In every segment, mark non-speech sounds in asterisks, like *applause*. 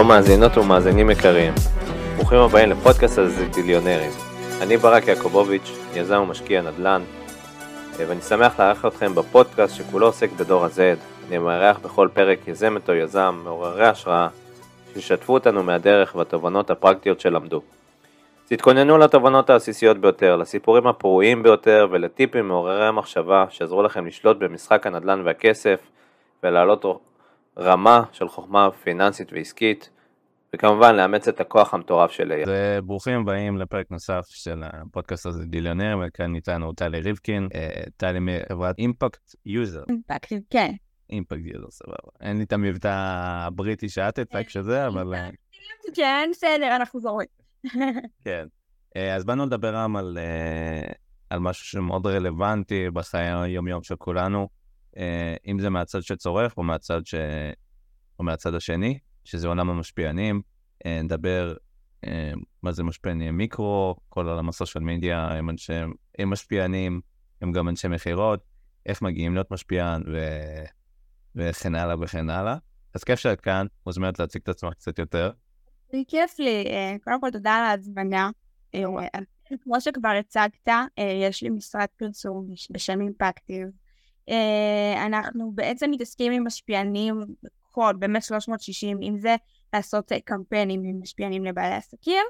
שלום מאזינות ומאזינים יקרים, ברוכים הבאים לפודקאסט הזיטיליונרים. אני ברק יעקובוביץ', יזם ומשקיע נדל"ן, ואני שמח לארח אתכם בפודקאסט שכולו עוסק בדור ה-Z. אני מארח בכל פרק יזמת או יזם, מעוררי השראה, שישתפו אותנו מהדרך והתובנות הפרקטיות שלמדו. תתכוננו לתובנות העסיסיות ביותר, לסיפורים הפרועים ביותר ולטיפים מעוררי המחשבה שיעזרו לכם לשלוט במשחק הנדל"ן והכסף ולהעלות רמה של חוכמה פיננסית ועסקית, וכמובן לאמץ את הכוח המטורף של AI. ברוכים הבאים לפרק נוסף של הפודקאסט הזה דיליונר, וכאן איתנו טלי ריבקין, אה, טלי מחברת Impact User. Impact, כן. Impact User, סבבה. אין לי את המבטא הבריטי שאת הצגת שזה, אבל... כן, בסדר, אנחנו זורמים. *laughs* כן. אה, אז באנו לדבר על, על משהו שמאוד רלוונטי בחיי היום-יום של כולנו. אה, אם זה מהצד שצורך או מהצד, ש... או מהצד השני, שזה עולם המשפיענים. אה, נדבר אה, מה זה משפיענים מיקרו, כל עולם הסושיאל מדיה, הם, אנשי, הם משפיענים, הם גם אנשי מכירות, איך מגיעים להיות משפיען ו... וכן הלאה וכן הלאה. אז כיף שאת כאן, מוזמנת להציג את עצמך קצת יותר. זה כיף לי, קודם כל תודה על ההזמנה. כמו שכבר הצגת, יש לי משרד פרסום בשם אימפקטיב. אה, אנחנו בעצם מתעסקים עם משפיענים בכל, באמת 360, אם זה לעשות קמפיינים עם משפיענים לבעלי עסקים,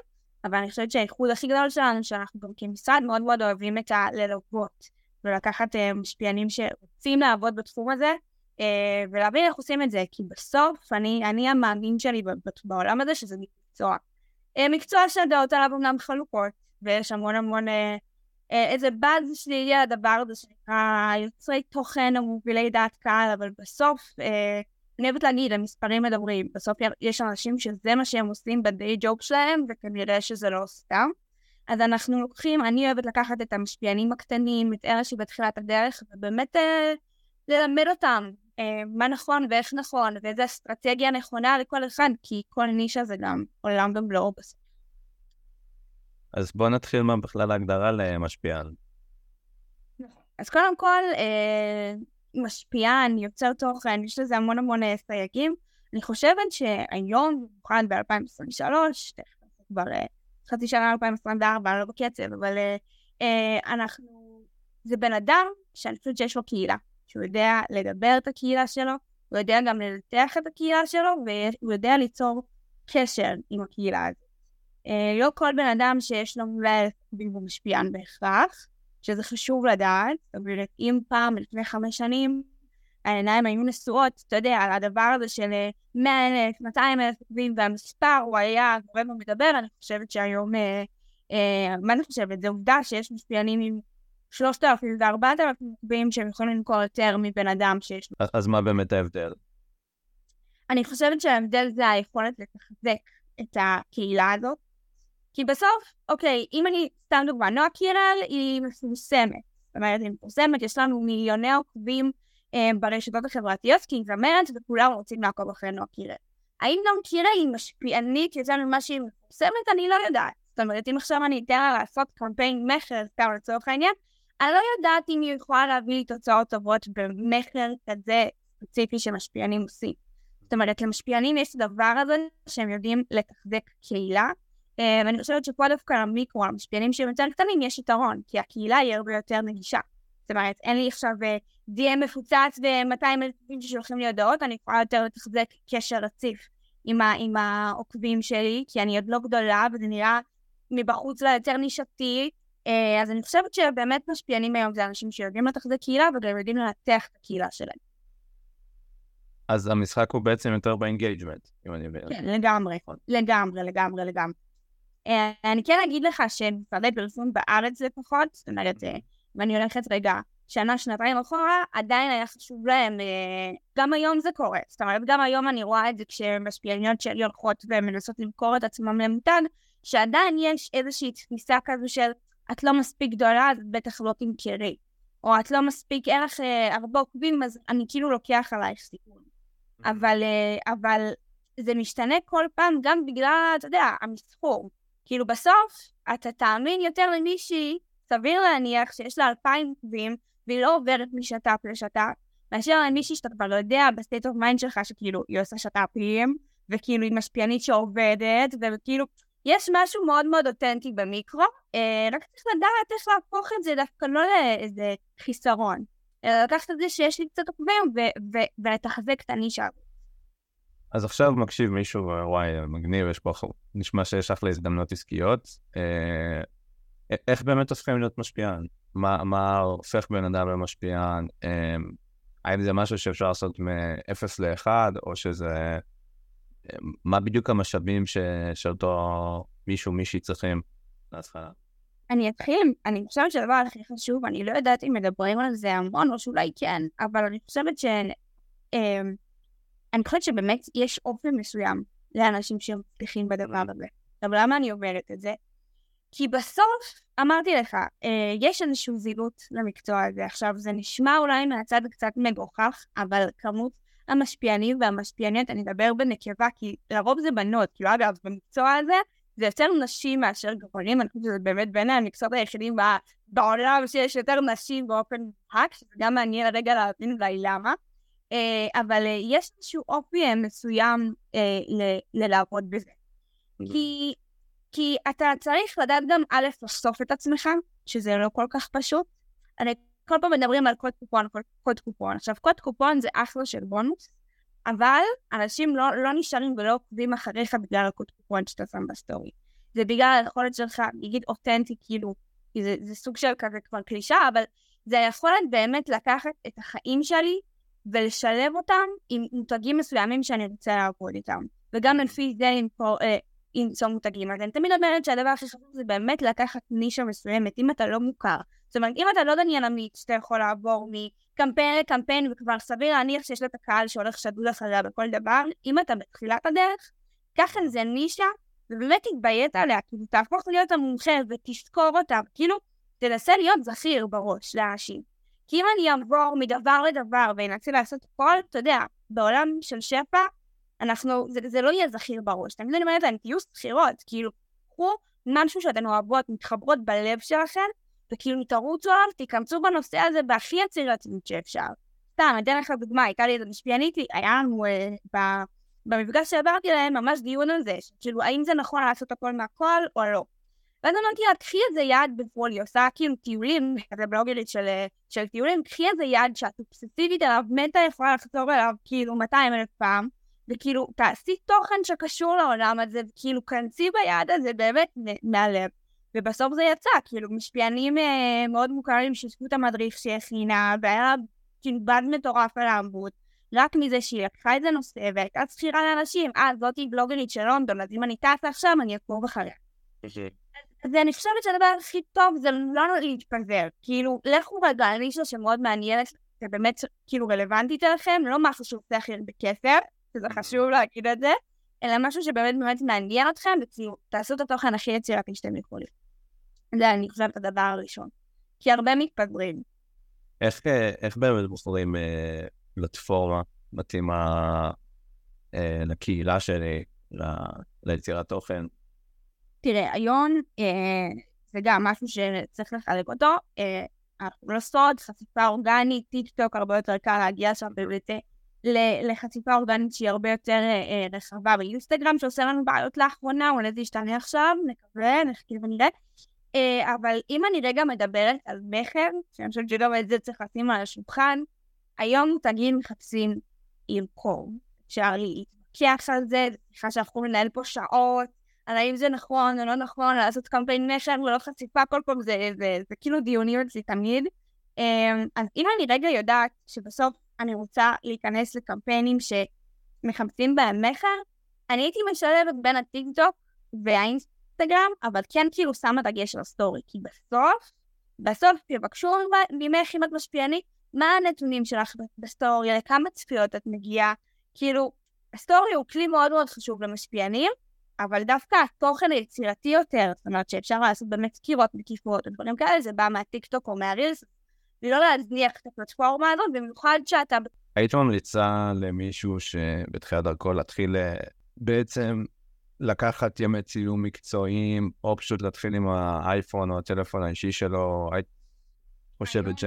אבל אני חושבת שהאיחוד הכי גדול שלנו, שאנחנו גם כמשרד מאוד מאוד אוהבים את הללוות, ולקחת uh, משפיענים שרוצים לעבוד בתחום הזה, ולהבין איך עושים את זה, כי בסוף אני, אני המאמין שלי בעולם הזה שזה מקצוע. מקצוע שהדעות עליו אומנם חלוקות, ויש המון המון אה, איזה באז שלילי על הדבר הזה שנקרא יוצרי תוכן או מובילי דעת קהל, אבל בסוף, אה, אני אוהבת להגיד, המספרים מדברים. בסוף יש אנשים שזה מה שהם עושים בדיי ג'וב שלהם, וכנראה שזה לא סתם. אז אנחנו לוקחים, אני אוהבת לקחת את המשפיענים הקטנים, את אלה שבתחילת הדרך, ובאמת אה, ללמד אותם אה, מה נכון ואיך נכון, ואיזה אסטרטגיה נכונה לכל אחד, כי כל נישה זה גם עולם ומלואו בסוף. אז בואו נתחיל מה בכלל ההגדרה למשפיען. אז קודם כל, אה, משפיען, יוצר תוכן, יש לזה המון המון אה, סייגים. אני חושבת שהיום, במיוחד ב-2023, כבר אה, חצי שנה 2024, לא בקצב, אבל אנחנו, זה בן אדם שאני חושבת שיש לו קהילה, שהוא יודע לדבר את הקהילה שלו, הוא יודע גם לנתח את הקהילה שלו, והוא יודע ליצור קשר עם הקהילה הזאת. אה, לא כל בן אדם שיש לו מלא עסקים הוא משפיען בהכרח, שזה חשוב לדעת, אומרת, אם פעם, לפני חמש שנים, העיניים היו נשואות, אתה יודע, על הדבר הזה של 100 אלף, 200 אלף עוקבים, והמספר הוא היה גורם המדבר, אני חושבת שהיום, אה, אה, מה אני חושבת? זו עובדה שיש משפיענים עם 3,000 ו-4,000 עוקבים שהם יכולים למכור יותר מבן אדם שיש לו. אז מה באמת ההבדל? אני חושבת שההבדל זה היכולת לתחזק את הקהילה הזאת, כי בסוף, אוקיי, אם אני, סתם דוגמא, נועה קירל היא מפורסמת. זאת אומרת, היא מפורסמת, יש לנו מיליוני עוקבים אה, ברשתות החברתיות, כי היא זמרת וכולם רוצים לעקוב אחרי נועה קירל. האם נועה קירל היא משפיענית יותר ממה שהיא מפורסמת? אני לא יודעת. זאת אומרת, אם עכשיו אני אתן לה לעשות קמפיין מכר, סתם לצורך העניין, אני לא יודעת אם היא יכולה להביא לי תוצאות טובות במכר כזה ספציפי שמשפיענים עושים. זאת אומרת, למשפיענים יש את הדבר הזה שהם יודעים לתחזק קהילה, ואני חושבת שפה דווקא למיקרו, המשפיענים שהם יותר קטנים, יש יתרון, כי הקהילה היא הרבה יותר נגישה. זאת אומרת, אין לי עכשיו אה, DM מפוצץ ו-200 אלפים ששולחים לי הודעות, אני יכולה יותר לתחזק קשר רציף עם, ה- עם העוקבים שלי, כי אני עוד לא גדולה, וזה נראה מבחוץ לה יותר נישתי. אה, אז אני חושבת שבאמת משפיענים היום זה אנשים שיודעים לתחזק קהילה וגם יודעים לנתח את הקהילה שלהם. אז המשחק הוא בעצם יותר ב engagement, אם אני מבין. כן, לגמרי, לגמרי, לגמרי, לגמרי. אה, אני כן אגיד לך שמשרדי פרסום בארץ לפחות, זאת אומרת, אה, אם אני הולכת רגע שנה, שנתיים אחורה, עדיין היה חשוב להם, אה, גם היום זה קורה. זאת אומרת, גם היום אני רואה את זה כשמשפיעניות שלי הולכות ומנסות למכור את עצמם למותג, שעדיין יש איזושהי תפיסה כזו של את לא מספיק גדולה, אז בטח לא תמכרי. או את לא מספיק אין לך הרבה עוקבים, אז אני כאילו לוקח עלייך סיכון. אבל, אבל זה משתנה כל פעם גם בגלל, אתה יודע, המסחור. כאילו בסוף, אתה תאמין יותר למישהי, סביר להניח שיש לה אלפיים עוקבים, והיא לא עוברת משת"פ לשת"פ, מאשר למישהי שאתה כבר לא יודע ב state of mind שלך, שכאילו היא עושה שת"פים, וכאילו היא משפיענית שעובדת, וכאילו, יש משהו מאוד מאוד אותנטי במיקרו, אה, רק צריך לדעת איך להפוך את זה דווקא לא לאיזה חיסרון, אלא לקחת את זה שיש לי קצת עוקבים ולתחזק את הנישה. אז עכשיו מקשיב מישהו, וואי, מגניב, יש פה, נשמע שיש אחלה הזדמנות עסקיות. אה, איך באמת הופכים להיות משפיען? מה, מה הופך בן אדם למשפיען? אה, האם זה משהו שאפשר לעשות מ-0 ל-1, או שזה... מה בדיוק המשאבים ש... שאותו מישהו, מישהי צריכים להתחלה? אני אתחיל, אני חושבת שהדבר הכי חשוב, אני לא יודעת אם מדברים על זה המון, או שאולי כן, אבל אני חושבת ש... אמ, אני חושבת שבאמת יש אופן מסוים לאנשים שמצליחים בדבר הזה. אבל למה אני אומרת את זה? כי בסוף, אמרתי לך, אה, יש איזושהי זילות למקצוע הזה. עכשיו, זה נשמע אולי מהצד קצת מגוחך, אבל כמות המשפיענים והמשפיעניות, אני אדבר בנקבה, כי לרוב זה בנות, כאילו אגב, במקצוע הזה, זה יותר נשים מאשר גברים, אני חושבת שזה באמת בין המקצועות היחידים בעולם שיש יותר נשים באופן מובהק, שזה גם מעניין רגע להבין אולי למה. אה, אבל אה, יש איזשהו אופי מסוים ללעבוד בזה. כי כי אתה צריך לדעת גם א', לחשוף את עצמך, שזה לא כל כך פשוט. אני כל פעם מדברים על קוד קופון, קוד קופון. עכשיו, קוד קופון זה אחלה של בונוס, אבל אנשים לא, לא נשארים ולא עוקבים אחריך בגלל הקוד קופון שאתה שם בסטורי. זה בגלל היכולת שלך, להגיד אותנטי, כאילו, זה, זה סוג של כזה כבר קלישה, אבל זה היכולת באמת לקחת את החיים שלי ולשלב אותם עם מותגים מסוימים שאני רוצה לעבוד איתם. וגם לפי זה אה, למצוא מותגים. אז אני תמיד אומרת שהדבר הכי חשוב זה באמת לקחת נישה מסוימת, אם אתה לא מוכר. זאת אומרת, אם אתה לא דניאל עמית, שאתה יכול לעבור מקמפיין לקמפיין, וכבר סביר להניח שיש את הקהל שהולך שדוד אחריה בכל דבר, אם אתה בתחילת הדרך, קח איזה נישה, ובאמת תתביית עליה, כאילו תהפוך להיות המומחה ותזכור אותה, כאילו תנסה להיות זכיר בראש לאנשים. כי אם אני אעבור מדבר לדבר ואנסה לעשות הכל, אתה יודע, בעולם של שפע, אנחנו, זה, זה לא יהיה זכיר בראש. תמיד אני אומרת להם, תהיו זכירות, כאילו, קחו משהו שאתן אוהבות, מתחברות בלב שלכם, וכאילו תרוצו עליו, תיכנסו בנושא הזה בהכי יצירתיות שאפשר. סתם, אתן לך דוגמה, הייתה לי איזה משפיענית, היה לנו אה, ב, במפגש שהעברתי להם ממש דיון על זה, כאילו, האם זה נכון לעשות הכל מהכל או לא. ואז אמרתי לה, קחי איזה יעד בפועל, היא עושה כאילו טיולים, כזה בלוגרית של, של טיולים, קחי איזה יעד שאת אובססיבית עליו, מתה יכולה לחזור אליו כאילו 200 אלף פעם, וכאילו, תעשי תוכן שקשור לעולם הזה, וכאילו, כנסי ביד הזה באמת מהלב. ובסוף זה יצא, כאילו, משפיענים אה, מאוד מוכרים שיתפו את המדריך שהכינה, והיה כאילו בד מטורף על העמוד, רק מזה שהיא לקחה איזה נושא והייתה שכירה לאנשים, אה, זאתי בלוגרית של לונדון, אז אם אני טסה עכשיו, אני אעקוב אחריה. אז אני חושבת שהדבר הכי טוב זה לא להתפזר, כאילו, לכו רגע על נישה שמאוד מעניינת ובאמת כאילו רלוונטית אליכם, לא משהו שעושה הכי הרבה כסף, שזה חשוב להגיד את זה, אלא משהו שבאמת באמת מעניין אתכם, וכאילו, תעשו את התוכן הכי יצירתי שאתם יכולים. זה אני חושבת הדבר הראשון. כי הרבה מתפזרים. איך, איך באמת בוחרים אה, פלטפורמה מתאימה אה, לקהילה שלי, ל, ליצירת תוכן? תראה, היום אה, זה גם משהו שצריך לחלק אותו. אה, לא סוד, חשיפה אורגנית, טיק טוק, הרבה יותר קל להגיע שם באמת לחשיפה אורגנית שהיא הרבה יותר אה, רחבה באינסטגרם, שעושה לנו בעיות לאחרונה, אולי זה ישתנה עכשיו, נקווה, נחכה ונראה. אה, אבל אם אני רגע מדברת על מכר, שאני חושבת שגם את זה צריך לשים על השולחן, היום מותגים מחפשים למכור. אפשר להתווכח על זה, זו שיחה שאנחנו ננהל פה שעות, על האם זה נכון או לא נכון, לעשות קמפיין מכר ולא חשיפה, כל פעם זה, זה, זה, כאילו דיונים אצלי תמיד. אה, אז אם אני רגע יודעת שבסוף אני רוצה להיכנס לקמפיינים שמחפשים בהם מכר, אני הייתי משלבת בין הטיקטוק והאינסטגרם, אבל כן כאילו שמה דגש על הסטורי, כי בסוף, בסוף יבקשו ממך אם את משפיענית, מה הנתונים שלך בסטורי, לכמה צפיות את מגיעה, כאילו, הסטורי הוא כלי מאוד מאוד חשוב למשפיענים, אבל דווקא התוכן היצירתי יותר, זאת אומרת שאפשר לעשות באמת סקירות מקיפות, דברים כאלה, זה בא מהטיקטוק או מהרילס, ולא להזניח את הפלטפורמה הזאת, במיוחד שאתה... היית ממליצה למישהו שבתחילת דרכו להתחיל אה, בעצם לקחת ימי צילום מקצועיים, או פשוט להתחיל עם האייפון או הטלפון האישי שלו, היית חושבת ש...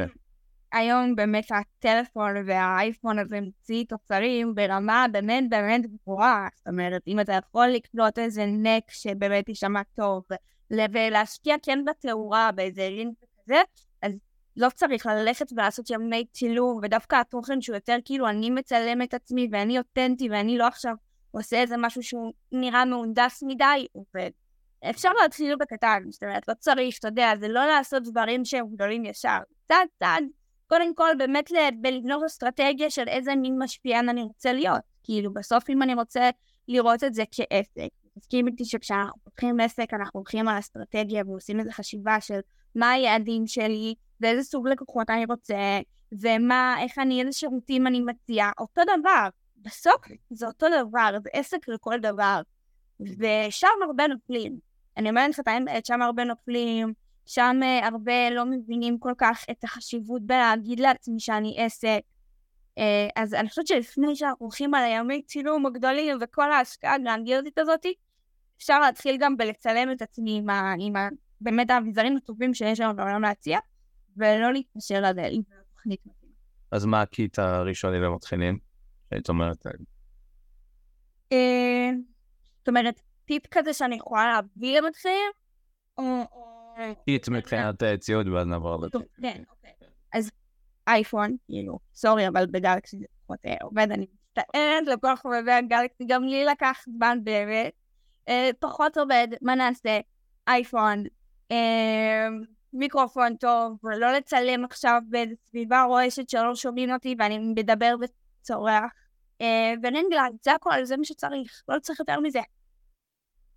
היום באמת הטלפון והאייפון הזה מוציא תוצרים ברמה באמת באמת גבוהה. זאת אומרת, אם אתה יכול לקנות איזה נק שבאמת יישמע טוב, ולהשקיע כן בתאורה באיזה לינק כזה, אז לא צריך ללכת ולעשות ימי צילום, ודווקא התוכן שהוא יותר כאילו אני מצלם את עצמי ואני אותנטי ואני לא עכשיו עושה איזה משהו שהוא נראה מהונדס מדי, עובד. אפשר להתחיל בקטן, זאת אומרת, לא צריך, אתה יודע, זה לא לעשות דברים שהם גדולים ישר. צעד צעד, קודם כל באמת לבנות אסטרטגיה של איזה מין משפיען אני רוצה להיות. כאילו, בסוף אם אני רוצה לראות את זה כעסק, תסכים איתי שכשאנחנו פותחים עסק, אנחנו הולכים על אסטרטגיה ועושים איזו חשיבה של מה היעדים שלי, ואיזה סוג לקוחות אני רוצה, ומה, איך אני, איזה שירותים אני מציע, אותו דבר. בסוף זה אותו דבר, זה עסק לכל דבר. ושם הרבה נופלים. אני אומרת לך את האמת, שם הרבה נופלים, שם uh, הרבה לא מבינים כל כך את החשיבות בלהגיד לעצמי שאני עסק. Uh, אז אני חושבת שלפני שאנחנו הולכים על הימי צילום הגדולים וכל ההשקעה הגרנדיוזית הזאת, אפשר להתחיל גם בלצלם את עצמי עם, ה, עם ה, באמת האביזרים הטובים שיש לנו בעולם להציע, ולא להתקשר לזה עם תוכנית מתאימה. אז מה הקיט הראשוני למתחילים? היית אומרת? אה, זאת אומרת, טיפ כזה שאני יכולה להביא למתחילים? קיט מבחינת ציוד ואז נעבור לזה. כן, אוקיי. אז אייפון, כאילו, סורי, אבל בגלקסי זה פחות עובד, אני מצטערת לכל חובבי הגלקסי, גם לי לקח זמן באמת. פחות עובד, מה נעשה? אייפון, מיקרופון טוב, ולא לצלם עכשיו באיזה סביבה רועשת שלא שומעים אותי ואני מדבר וצורח. וננגלד, זה הכל, זה מה שצריך, לא צריך יותר מזה.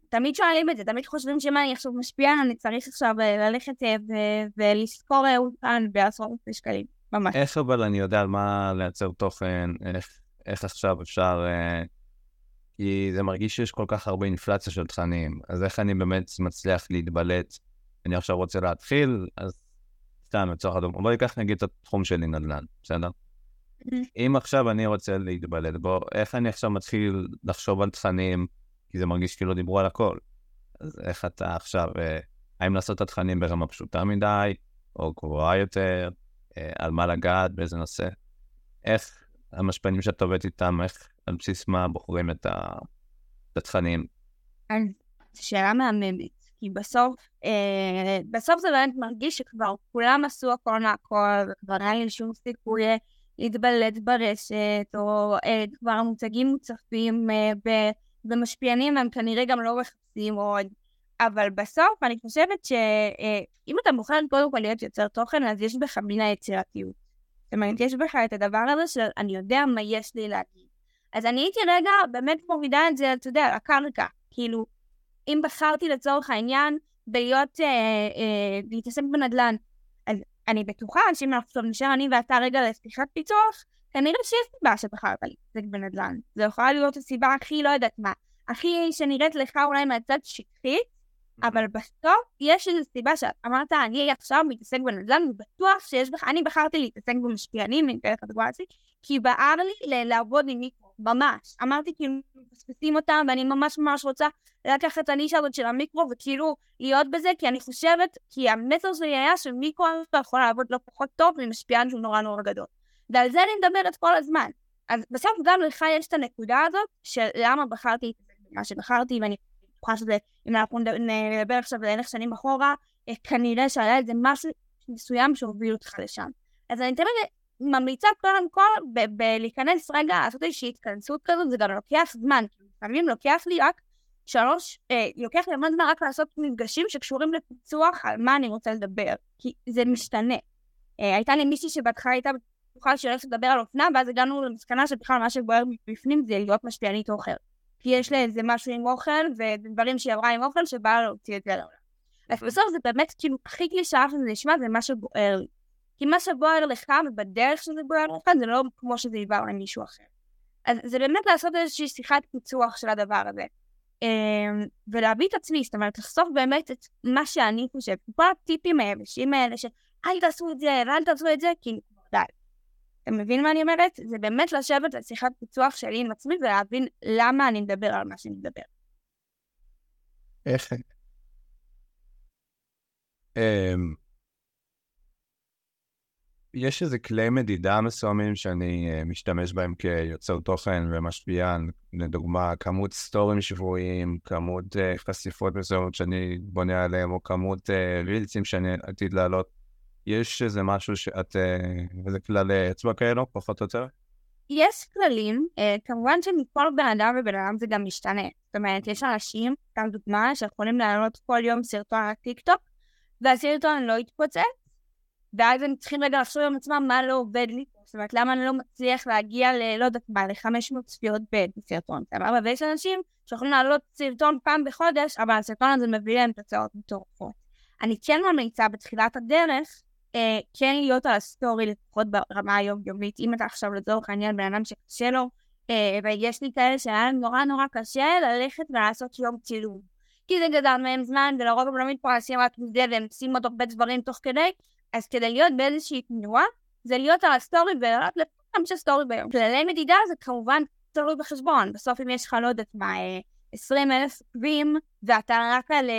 תמיד שואלים את זה, תמיד חושבים שמה אני עכשיו משפיע, אני צריך עכשיו ללכת ולשכור אולפן בעשרות אלפי שקלים, ממש. איך אבל אני יודע על מה לייצר תוכן, איך, איך עכשיו אפשר... כי זה מרגיש שיש כל כך הרבה אינפלציה של תכנים, אז איך אני באמת מצליח להתבלט? אני עכשיו רוצה להתחיל, אז סתם, לצורך הדוגמא, בוא ניקח נגיד את התחום שלי נדל"ן, בסדר? אם עכשיו אני רוצה להתבלט בו, איך אני עכשיו מתחיל לחשוב על תכנים, כי זה מרגיש כאילו דיברו על הכל. אז איך אתה עכשיו, אה, האם לעשות את התכנים ברמה פשוטה מדי, או גבוהה יותר, אה, על מה לגעת, באיזה נושא? איך המשפנים שאת עובדת איתם, איך, על בסיס מה בוחרים את, התכנים? אז שאלה מהממת, כי בסוף, אה, בסוף זה באמת מרגיש שכבר כולם עשו הכל מהכל, וכבר אין לי שום סיכוי להתבלט ברשת, או אה, כבר המוצגים מוצפים אה, במשפיענים, הם כנראה גם לא מחפשים עוד. אבל בסוף אני חושבת שאם אה, אתה בוחר קודם כל להיות יוצר תוכן, אז יש בך מן היצירתיות. זאת אומרת, יש בך את הדבר הזה של אני יודע מה יש לי להגיד. אז אני הייתי רגע באמת מורידה את זה, אתה יודע, לקרקע. כאילו, אם בחרתי לצורך העניין בלהיות, אה, אה, להתעסק בנדל"ן, אז אני בטוחה שאם אנחנו נישאר אני ואתה רגע לשיחת פיתוח, כנראה שיש סיבה שבחרת להתעסק בנדל"ן. זו יכולה להיות הסיבה הכי לא יודעת מה, הכי שנראית לך אולי מהצד שטחית, אבל בסוף יש איזו סיבה שאת אמרת, אני עכשיו מתעסק בנדל"ן, ובטוח שיש בך, אני בחרתי להתעסק במשפיענים, אני אתן לך דוגמא עצמית, כי בער לי לעבוד עם מיקרו, ממש. אמרתי כאילו, מפספסים אותם, ואני ממש ממש רוצה לקחת את הנישה הזאת של המיקרו, וכאילו להיות בזה, כי אני חושבת, כי המסר שלי היה שמיקרו יכול לעבוד לא פחות טוב ממשפיען שהוא נורא נורא גדול. ועל זה אני מדברת כל הזמן. אז בסוף גם לך יש את הנקודה הזאת, של למה בחרתי מה שבחרתי, ואני בטוחה שזה, אם אנחנו נדבר עכשיו לאלף שנים אחורה, אה, כנראה שהיה איזה משהו מסוים שהוביל אותך לשם. אז אני תמיד ממליצה קודם כל בלהיכנס רגע, לעשות איזושהי התכנסות כזאת, זה גם לוקח זמן, לפעמים לוקח לי רק שלוש, אה, לוקח לי המון זמן רק לעשות מפגשים שקשורים לפיצוח על מה אני רוצה לדבר, כי זה משתנה. אה, הייתה לי מישהי שבהתחלה הייתה שהיא הולכת לדבר על אופנה, ואז הגענו למסקנה שבכלל מה שבוער בפנים זה להיות משפיענית אוכל. כי יש לה איזה משהו עם אוכל, ודברים שהיא עברה עם אוכל, שבא להוציא את זה לעולם. אז בסוף זה באמת, כאילו, הכי קלישאה שזה נשמע, זה מה שבוער לי. כי מה שבוער לך, ובדרך שזה בוער לך, זה לא כמו שזה יבוא למישהו אחר. אז זה באמת לעשות איזושהי שיחת פיצוח של הדבר הזה. אמ, ולהביא את עצמי, זאת אומרת, לחשוף באמת את מה שאני חושבת. כל הטיפים היבשים האלה של אל תעשו את זה, ואל תעשו את זה, די. אתה מבין מה אני אומרת? זה באמת לשבת על שיחת פיצוח שלי עם עצמי ולהבין למה אני מדבר על מה שאני מדבר. איך? אמ, יש איזה כלי מדידה מסוימים שאני אה, משתמש בהם כיוצר תוכן ומשפיען, לדוגמה, כמות סטורים שבועיים, כמות uh, חשיפות מסוימות שאני בונה עליהם, או כמות uh, רילסים שאני עתיד להעלות. יש איזה משהו שאת, אה, איזה כללי אצבע כאלו, פחות או יותר? יש כללים, אה, כמובן שמכל בן אדם ובן אדם זה גם משתנה. זאת אומרת, יש אנשים, סתם דוגמה, שיכולים להעלות כל יום סרטון על טיקטוק, והסרטון לא יתפוצץ, ואז הם צריכים רגע לחשוב עם עצמם מה לא עובד לי, זאת אומרת, למה אני לא מצליח להגיע ל... לא יודעת מה, ל-500 צפיות בסרטון, סבבה? ויש אנשים שיכולים לעלות סרטון פעם בחודש, אבל הסרטון הזה מביא להם תוצאות מטורפות. אני כן ממליצה בתחילת הדרך, אה, כן להיות על הסטורי לפחות ברמה היומיומית, אם אתה עכשיו לצורך העניין בן אדם שקשה לו, אה, ויש לי כאלה שהיה להם נורא נורא קשה ללכת ולעשות יום צילום. כי זה גוזל מהם זמן, ולרוב הם לא מתפרנסים רק מזה, והם עושים עוד הרבה דברים תוך כדי, אז כדי להיות באיזושהי תנועה, זה להיות על הסטורי ולעלות איזה פעם של סטורי ביום. כללי מדידה זה כמובן תלוי בחשבון. בסוף אם יש לך, לא יודעת מה, 20 אה, אלף עוקבים, ואתה רק על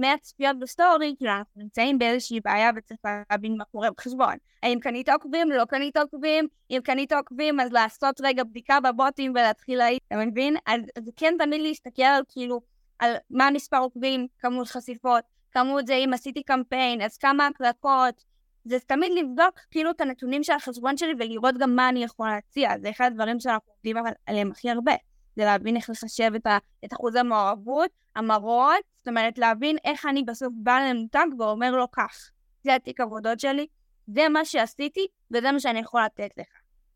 100 אה, צפיות בסטורי, כאילו אנחנו נמצאים באיזושהי בעיה וצריך להבין מה קורה בחשבון. האם קנית עוקבים, לא קנית עוקבים, אם קנית עוקבים אז לעשות רגע בדיקה בבוטים ולהתחיל להעיד, אתה מבין? אז זה כן תמיד להסתכל על כאילו, על מה מספר עוקבים, כמות חשיפות, כמות זה אם עשיתי קמפיין, אז כמה הקלטות, זה תמיד לבדוק כאילו את הנתונים של החשבון שלי ולראות גם מה אני יכול להציע, זה אחד הדברים שאנחנו עובדים עליהם הכי הרבה, זה להבין איך לחשב את, ה, את אחוז המעורבות, המראות, זאת אומרת להבין איך אני בסוף באה למותג ואומר לו כך, זה התיק עבודות שלי, זה מה שעשיתי וזה מה שאני יכול לתת לך.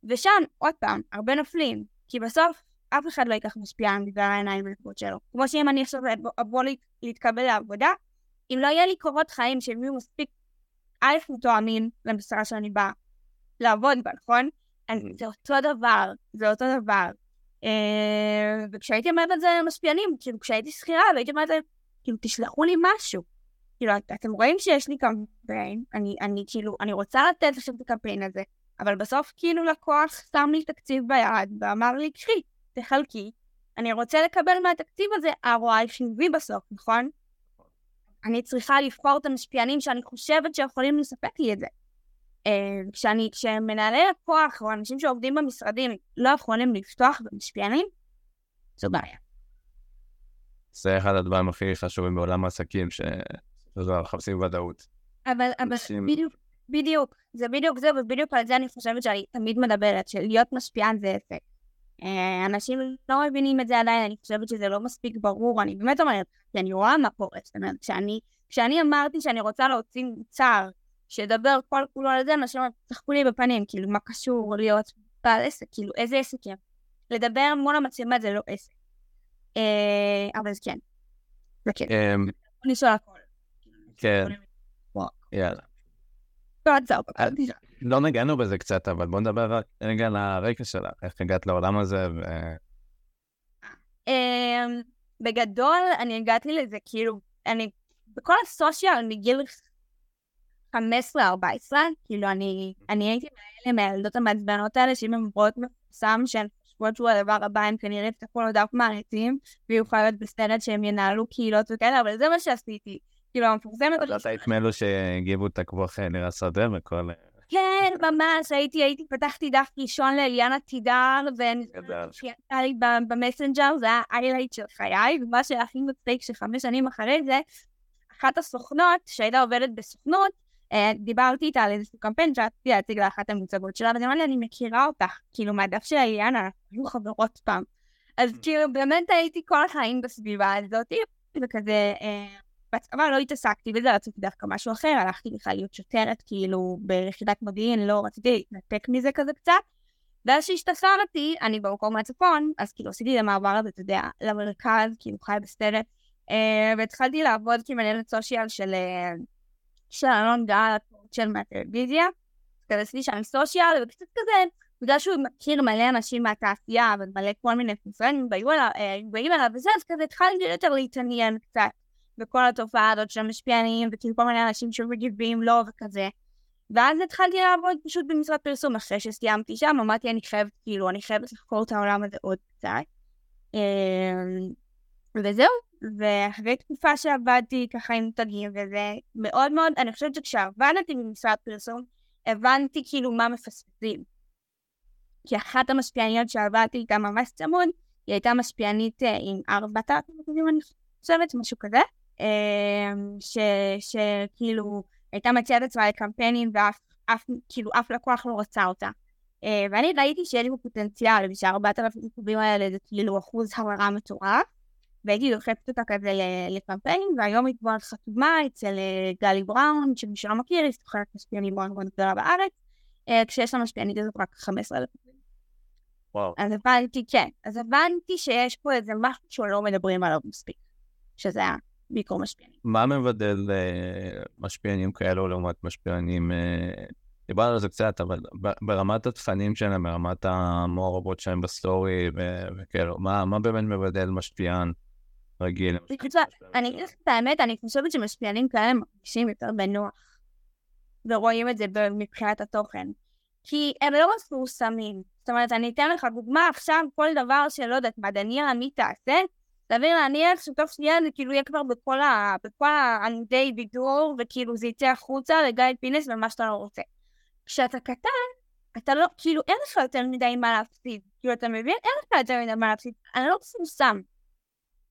ושם, עוד פעם, הרבה נופלים, כי בסוף אף אחד לא ייקח משפיען בגלל העיניים ולפות שלו. כמו שאם אני עכשיו אבוא להתקבל לעבודה, אם לא יהיה לי קורות חיים שהם יהיו מספיק א' מתואמים למשרה שאני באה לעבוד בה, נכון? זה אותו דבר, זה אותו דבר. אה, וכשהייתי אומרת את זה למשפיענים, כאילו כשהייתי שכירה והייתי אומרת להם, כאילו תשלחו לי משהו. כאילו אתם רואים שיש לי קמפיין, אני, אני כאילו, אני רוצה לתת לכם את הקמפיין הזה, אבל בסוף כאילו לקוח שם לי תקציב ביד ואמר לי, קחי, תחלקי, אני רוצה לקבל מהתקציב הזה ROI חיובי בסוף, נכון? אני צריכה לבחור את המשפיענים שאני חושבת שיכולים לספק לי את זה. אה, כשאני, כשמנהלי לקוח או אנשים שעובדים במשרדים לא יכולים לפתוח במשפיענים, זו בעיה. זה אחד הדברים הכי חשובים בעולם העסקים, שמחפשים ודאות. אבל, אבל אנשים... בדיוק, בדיוק, זה בדיוק זה, ובדיוק על זה אני חושבת שאני תמיד מדברת, שלהיות משפיען זה עסק. אה, אנשים לא מבינים את זה עדיין, אני חושבת שזה לא מספיק ברור, אני באמת אומרת, כי אני רואה מה קורה, זאת אומרת, כשאני, כשאני אמרתי שאני רוצה להוציא מוצר שידבר כל כולו על זה, אנשים צחקו לי בפנים, כאילו, מה קשור להיות בעל עסק, כאילו, איזה עסק הם? לדבר מול המצלמה זה לא עסק. אה, אבל זה כן. זה כן. אמ, לשאול הכל. כן. יאללה. לא, לא נגענו בזה קצת, אבל בוא נדבר רגע על הרקע שלך, איך הגעת לעולם הזה ו... אמ, בגדול, אני הגעתי לזה, כאילו, אני בכל הסושיאל מגיל 15-14, כאילו, אני, אני הייתי מאלה מהילדות המעצבנות האלה, שאם הן רואות מפורסם, שהן חושבות שהוא הדבר הבא, הם כנראה יפתחו לו דף מעריצים, ויוכל להיות בסטנד שהם ינהלו קהילות וכאלה, אבל זה מה שעשיתי. כאילו, המפורסמת... את היית מאלו שהגיבו את הכבוח נראה שדה וכל... כן, ממש, הייתי, הייתי, פתחתי דף ראשון לאליאנה תידר, ונשאלתי לי במסנג'ר, זה היה איילייט של חיי, ומה שהכי מצחיק שחמש שנים אחרי זה, אחת הסוכנות, שהייתה עובדת בסוכנות, אה, דיברתי איתה על איזשהו קמפיין שרציתי להציג לאחת המוצגות שלה, ואני אמרתי, אני מכירה אותך, כאילו, מהדף של אליאנה, היו חברות פעם. אז mm. כאילו, באמת הייתי כל החיים בסביבה הזאת, וכזה... אה, בצבא לא התעסקתי בזה, רציתי דווקא משהו אחר, הלכתי בכלל להיות שוטרת, כאילו, ביחידת מודיעין, לא רציתי להתנתק מזה כזה קצת. ואז שהשתחררתי, אני במקום מהצפון, אז כאילו עשיתי את המעבר הזה, אתה יודע, למרכז, כאילו חי בסטנט, אה, והתחלתי לעבוד כמנהלת סושיאל של, אה, של אלון גל, של מהטלוויזיה. אז עשיתי שם סושיאל, וקצת כזה, בגלל שהוא מכיר מלא אנשים מהתעשייה, ומלא כל מיני פרסומים, אה, באים אליו וזה, אז כזה התחלתי יותר להתעניין קצת. וכל התופעה הזאת של המשפיענים, וכאילו כל מיני אנשים שמגיבים לו וכזה. ואז התחלתי לעבוד פשוט במשרד פרסום, אחרי שסיימתי שם, אמרתי, אני חייבת, כאילו, אני חייבת לחקור את העולם הזה עוד קצת. אמ, וזהו, ואחרי תקופה שעבדתי ככה עם מותגים, וזה מאוד מאוד, אני חושבת שכשעבדתי במשרד פרסום, הבנתי כאילו מה מפספסים. כי אחת המשפיעניות שעבדתי איתה ממש צמוד, היא הייתה משפיענית אה, עם ארבעת האחוזים, אני חושבת, משהו כזה, אה, שכאילו הייתה מציעה את עצמה לקמפיינים ואף אף, כאילו, אף לקוח לא רצה אותה. אה, ואני ראיתי שיהיה לי פוטנציאל, ושארבעת אלפים עיכובים האלה זה כאילו אחוז המרה מטורף. והייתי דוחפת אותה כזה לקמפיין, והיום היא כבר חתומה אצל גלי בראון, שמי שלא מכיר, היא סוחרת משפיענים מאוד מאוד גדולה בארץ, כשיש לה משפיענית הזאת רק 15 אלף. וואו. אז הבנתי, כן. אז הבנתי שיש פה איזה משהו שלא מדברים עליו מספיק, שזה המיקרו משפיענים. מה מבדל אה, משפיענים כאלו לעומת משפיענים... אה, דיברנו על זה קצת, אבל ברמת התכנים שלהם, ברמת המעורבות שלהם בסטורי וכאלו, מה, מה באמת מבדל משפיען רגיל? אני אגיד לך את האמת, אני חושבת שמשפיענים כאלה מרגישים יותר בנוח, ורואים את זה מבחינת התוכן. כי הם לא מפורסמים. זאת אומרת, אני אתן לך דוגמה עכשיו, כל דבר שלא יודעת, מדעניה מי תעשה, סביר להניח שתוך שנייה זה כאילו יהיה כבר בכל, ה... בכל העמודי בידור, וכאילו זה יצא החוצה לגיא פינס ומה שאתה לא רוצה. כשאתה קטן, אתה לא, כאילו אין לך יותר מדי מה להפסיד. כאילו, אתה מבין? אין לך יותר מדי מה להפסיד. אני לא מפורסם.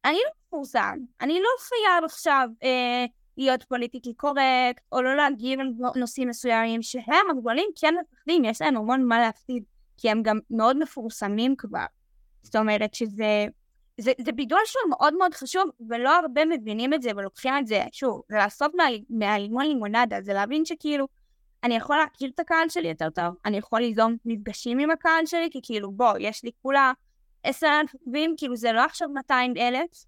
אני לא מפורסם. אני לא חייב עכשיו אה, להיות פוליטיקלי קורקט, או לא להגיב על נושאים מסוימים, שהם הגדולים כן מפחדים, יש להם המון מה להפסיד, כי הם גם מאוד מפורסמים כבר. זאת אומרת שזה... זה, זה בידול שהוא מאוד מאוד חשוב, ולא הרבה מבינים את זה ולוקחים את זה, שוב, זה לעשות מה, מהלימון לימונדה, זה להבין שכאילו, אני יכול להכיר את הקהל שלי יותר טוב, אני יכול ליזום מפגשים עם הקהל שלי, כי כאילו, בוא, יש לי כולה עשר עוקבים, כאילו זה לא עכשיו 200 אלף,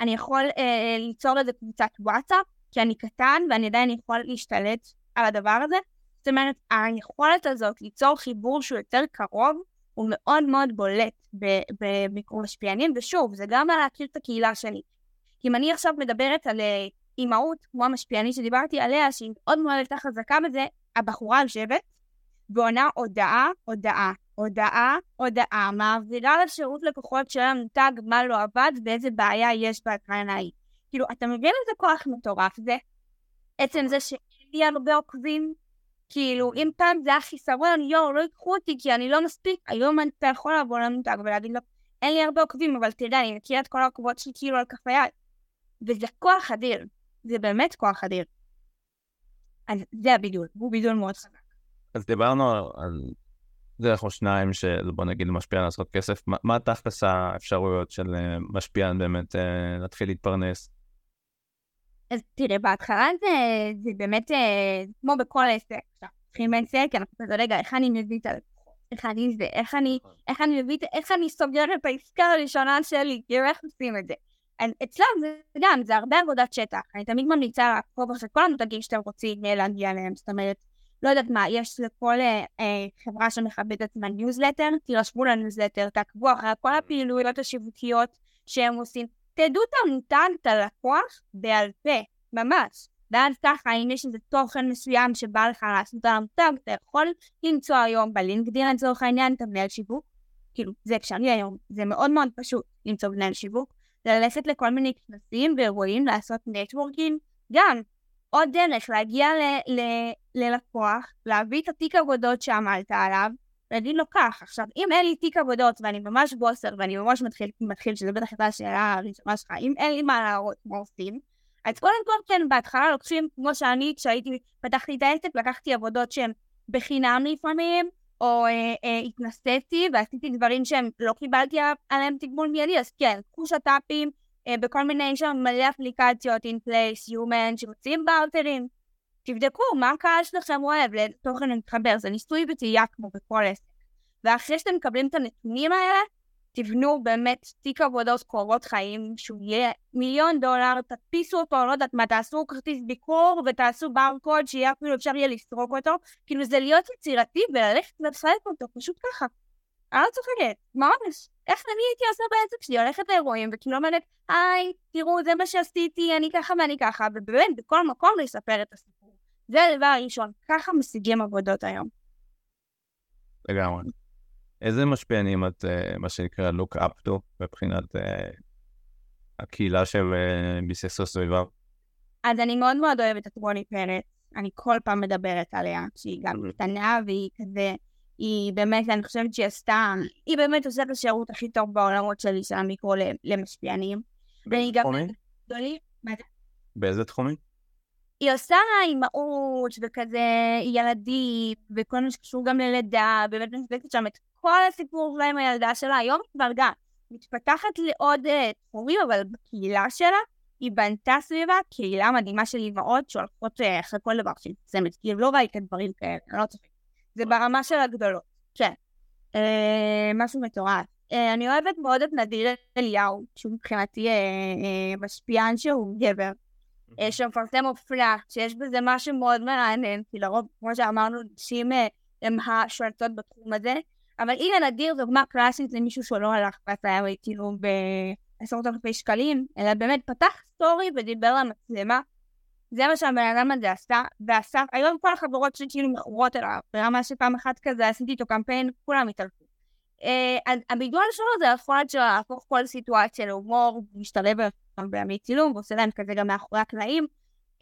אני יכול אה, ליצור איזה קבוצת וואטסאפ, כי אני קטן ואני עדיין יכול להשתלט על הדבר הזה. זאת אומרת, היכולת הזאת ליצור חיבור שהוא יותר קרוב, הוא מאוד מאוד בולט במיקרו משפיענים, ושוב, זה גם להכיר את הקהילה שלי. כי אם אני עכשיו מדברת על אה, אימהות, כמו המשפיענית שדיברתי עליה, שהיא מאוד מאוד הייתה חזקה בזה, הבחורה יושבת ועונה הודעה, הודעה, הודעה, הודעה, מעבירה לשירות לקוחות של המותג מה לא עבד ואיזה בעיה יש בהקרנה ההיא. כאילו, אתה מבין איזה כוח מטורף זה? עצם זה שאין לי הרבה עוקבים, כאילו, אם פעם זה היה חיסרון, יואו, לא ייקחו אותי כי אני לא מספיק, היום אתה יכול לבוא למותג ולהגיד לו, אין לי הרבה עוקבים, אבל תדע, אני מכיר את כל העוקבות שלי כאילו על כף היד. וזה כוח אדיר, זה באמת כוח אדיר. אז זה הבידול, הוא בידול מאוד חזק. אז דיברנו על זה אנחנו שניים של בוא נגיד משפיען לעשות כסף, מה, תכלס האפשרויות של אה, משפיען באמת אה, להתחיל להתפרנס? אז תראה, בהתחלה זה, זה באמת אה, כמו בכל עסק. עכשיו, צריכים בעסק, אנחנו כזה, רגע, איך אני מביא את הלקוחות? איך אני זה? איך אני, נכון. איך אני מביא, איך אני סוגר את העסקה הראשונה שלי? כאילו, איך עושים את זה? אצלם זה גם, זה הרבה עבודת שטח. אני תמיד ממליצה לעקוב אחרי כל המותגים שאתם רוצים להגיע אליהם. זאת אומרת, לא יודעת מה, יש לכל אה, אה חברה שמכבדת עצמה ניוזלטר, תירשמו לניוזלטר, תעקבו אחרי כל הפעילויות השיווקיות שהם עושים. תדעו את המותג, את הלקוח, בעל פה, ממש. ואז ככה, אם יש איזה תוכן מסוים שבא לך לעשות על המותג, אתה יכול למצוא היום בלינקדין לצורך העניין את המנהל שיווק. כאילו, זה אפשרי היום, זה מאוד מאוד פשוט למצוא מנהל שיווק. ללכת לכל מיני כנסים ואירועים, לעשות נטוורקינג, גם עוד דרך להגיע ל- ל- ללקוח, להביא את התיק עבודות שעמלת עליו, להגיד לו כך, עכשיו אם אין לי תיק עבודות ואני ממש בוסר ואני ממש מתחיל, מתחיל שזה בטח הייתה השאלה הראשונה שלך, אם אין לי מה להראות מה עושים, אז קודם כל כן, בהתחלה לוקחים, כמו שאני, כשהייתי, פתחתי את העסק, לקחתי עבודות שהן בחינם לפעמים, או אה, אה, התנסיתי ועשיתי דברים שהם לא קיבלתי עליהם תגמול מיידי, אז כן, קחו שת"פים, בכל מיני, יש שם מלא אפליקציות, in place, human, שמוציאים בארטרים. תבדקו מה הקהל שלכם אוהב, לאיזה תוכן מתחבר, זה ניסוי וטעייה כמו בכל עסק. ואחרי שאתם מקבלים את הנתונים האלה, תבנו באמת תיק עבודות קורות חיים, שהוא יהיה מיליון דולר, תדפיסו אותו, לא יודעת מה, תעשו כרטיס ביקור ותעשו ברקוד שיהיה אפילו אפשר יהיה לסרוק אותו, כאילו זה להיות יצירתי וללכת ולחלק אותו, פשוט ככה. אני לא צוחקת, ממש. איך אני הייתי עושה בעסק שלי, הולכת לאירועים, וכאילו אומרת, היי, תראו, זה מה שעשיתי, אני ככה ואני ככה, ובאמת, בכל מקום לספר את הסיפור. זה הדבר הראשון, ככה משיגים עבודות היום. לגמרי. איזה משפיענים את, uh, מה שנקרא, look up to, מבחינת uh, הקהילה שהם uh, ביססו סביבם? אז אני מאוד מאוד אוהבת את רוני פרץ. אני כל פעם מדברת עליה, שהיא גם קטנה והיא כזה, היא באמת, אני חושבת שהיא עשתה, היא באמת עושה את השירות הכי טוב בעולמות שלי של המיקרו למשפיענים. והיא גם... באיזה תחומים? היא עושה אימהות וכזה ילדים וכל מה שקשור גם ללידה, באמת מספקת שם את כל הסיפור שלה עם הילדה שלה. היום היא כבר גם מתפתחת לעוד uh, תחומים, אבל בקהילה שלה היא בנתה סביבה קהילה מדהימה של אימהות שהולכות uh, אחרי כל דבר שהיא מתפרסמת, כאילו לא ראית דברים כאלה, אני לא צוחקת. זה ברמה של הגדולות, כן. Uh, משהו מטורף. Uh, אני אוהבת מאוד את נדיר אליהו, שהוא מבחינתי uh, uh, משפיען שהוא גבר. אה, שמפרסם אופנה, שיש בזה משהו מאוד מעניין, כי לרוב, כמו שאמרנו, נשים אה, הן השולטות בתחום הזה, אבל אדיר זו דוגמה קלאסית למישהו שלא הלך ועשה כאילו בעשרות אלפי שקלים, אלא באמת פתח סטורי ודיבר למצלמה. זה מה שהבן אדם הזה עשה, ועשה, היום כל החברות שלי כאילו מכורות אליו, ברמה שפעם אחת כזה עשיתי איתו קמפיין, כולם התעלפו. Uh, הבידול שלו זה היכולת שלו להפוך כל סיטואציה להומור, להשתלב בימי צילום, ועושה להם כזה גם מאחורי הקלעים.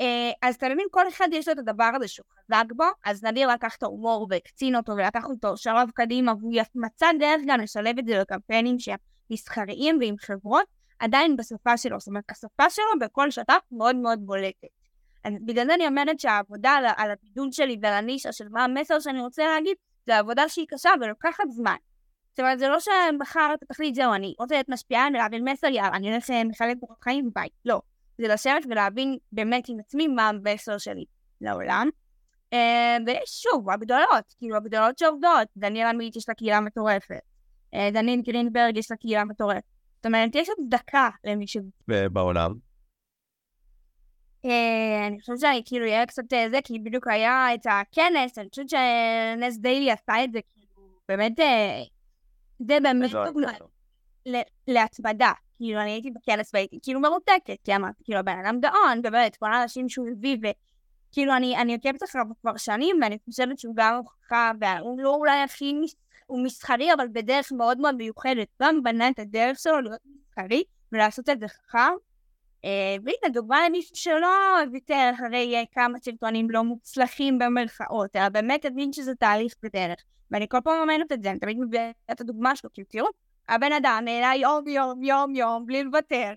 אה, אז אתה מבין, כל אחד יש לו את הדבר הזה שהוא חזק בו, אז נדיר לקח את ההומור והקצין אותו ולקח אותו שלב קדימה, והוא מצא דרך גם לשלב את זה לקמפיינים שהם מסחריים ועם חברות, עדיין בשפה שלו, זאת אומרת, השפה שלו בכל שטח מאוד מאוד בולטת. אז בגלל זה אני אומרת שהעבודה על, על הבידול שלי ועל הנישה של מה המסר שאני רוצה להגיד, זה עבודה שהיא קשה ולוקחת זמן. זאת אומרת, זה לא שמחר אתה תחליט, זהו, אני רוצה להיות משפיען ולהבין מסר, יאללה, אני הולך לחלק קורות חיים וביי. לא. זה לשבת ולהבין באמת עם עצמי מה המסר שלי לעולם. אה, ויש שוב, הגדולות, כאילו הגדולות שעובדות, דניאל עמית יש לה קהילה מטורפת. אה, דניאל גרינברג יש לה קהילה מטורפת. זאת אומרת, יש הצדקה למי ש... אני חושבת שאני כאילו אהיה קצת זה, כי בדיוק היה את הכנס, אני חושבת שנס דיילי עשה את זה, כאילו, באמת זה באמת דוגמה להצמדה. כאילו, אני הייתי בכנס והייתי כאילו מרותקת, כי אמרתי, כאילו, הבן אדם גאון, באמת, כל האנשים שהוא הביא, וכאילו, אני, אני עוקבת אחריו כבר שנים, ואני חושבת שהוא גם הוכחה, והוא לא אולי הכי, הוא מסחרי, אבל בדרך מאוד מאוד מיוחדת. גם בנה את הדרך שלו להיות מסחרי, ולעשות את זה חכם. אה, והנה, דוגמה למישהו שלא ויתר אחרי אה, כמה סרטונים לא מוצלחים במרכאות, אלא באמת הבין שזה תהליך בדרך. ואני כל פעם אומרת את זה, אני תמיד מביאה את הדוגמה שלו, כאילו תראו, הבן אדם נהנה יום יום יום יום בלי לוותר,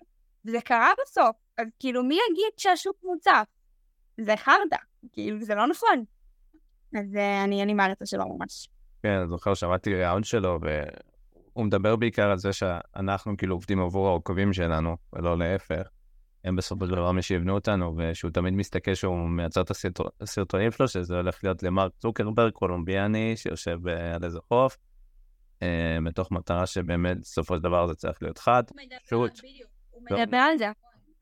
וזה קרה בסוף, אז כאילו מי יגיד שהשוק מוצף? זה חרדה, כאילו זה לא נכון. אז uh, אני, אני מעריצה שלו ממש. כן, אני זוכר, שמעתי ראיון שלו, והוא מדבר בעיקר על זה שאנחנו כאילו עובדים עבור העוקבים שלנו, ולא להפך. הם בסופו של דבר מי שיבנו אותנו, ושהוא תמיד מסתכל שהוא מייצר את הסרטונים שלו, שזה הולך להיות למרק צוקרברג, קולומביאני, שיושב על איזה חוף, אה, מתוך מטרה שבאמת בסופו של דבר זה צריך להיות חד, פשוט. הוא מדבר על זה,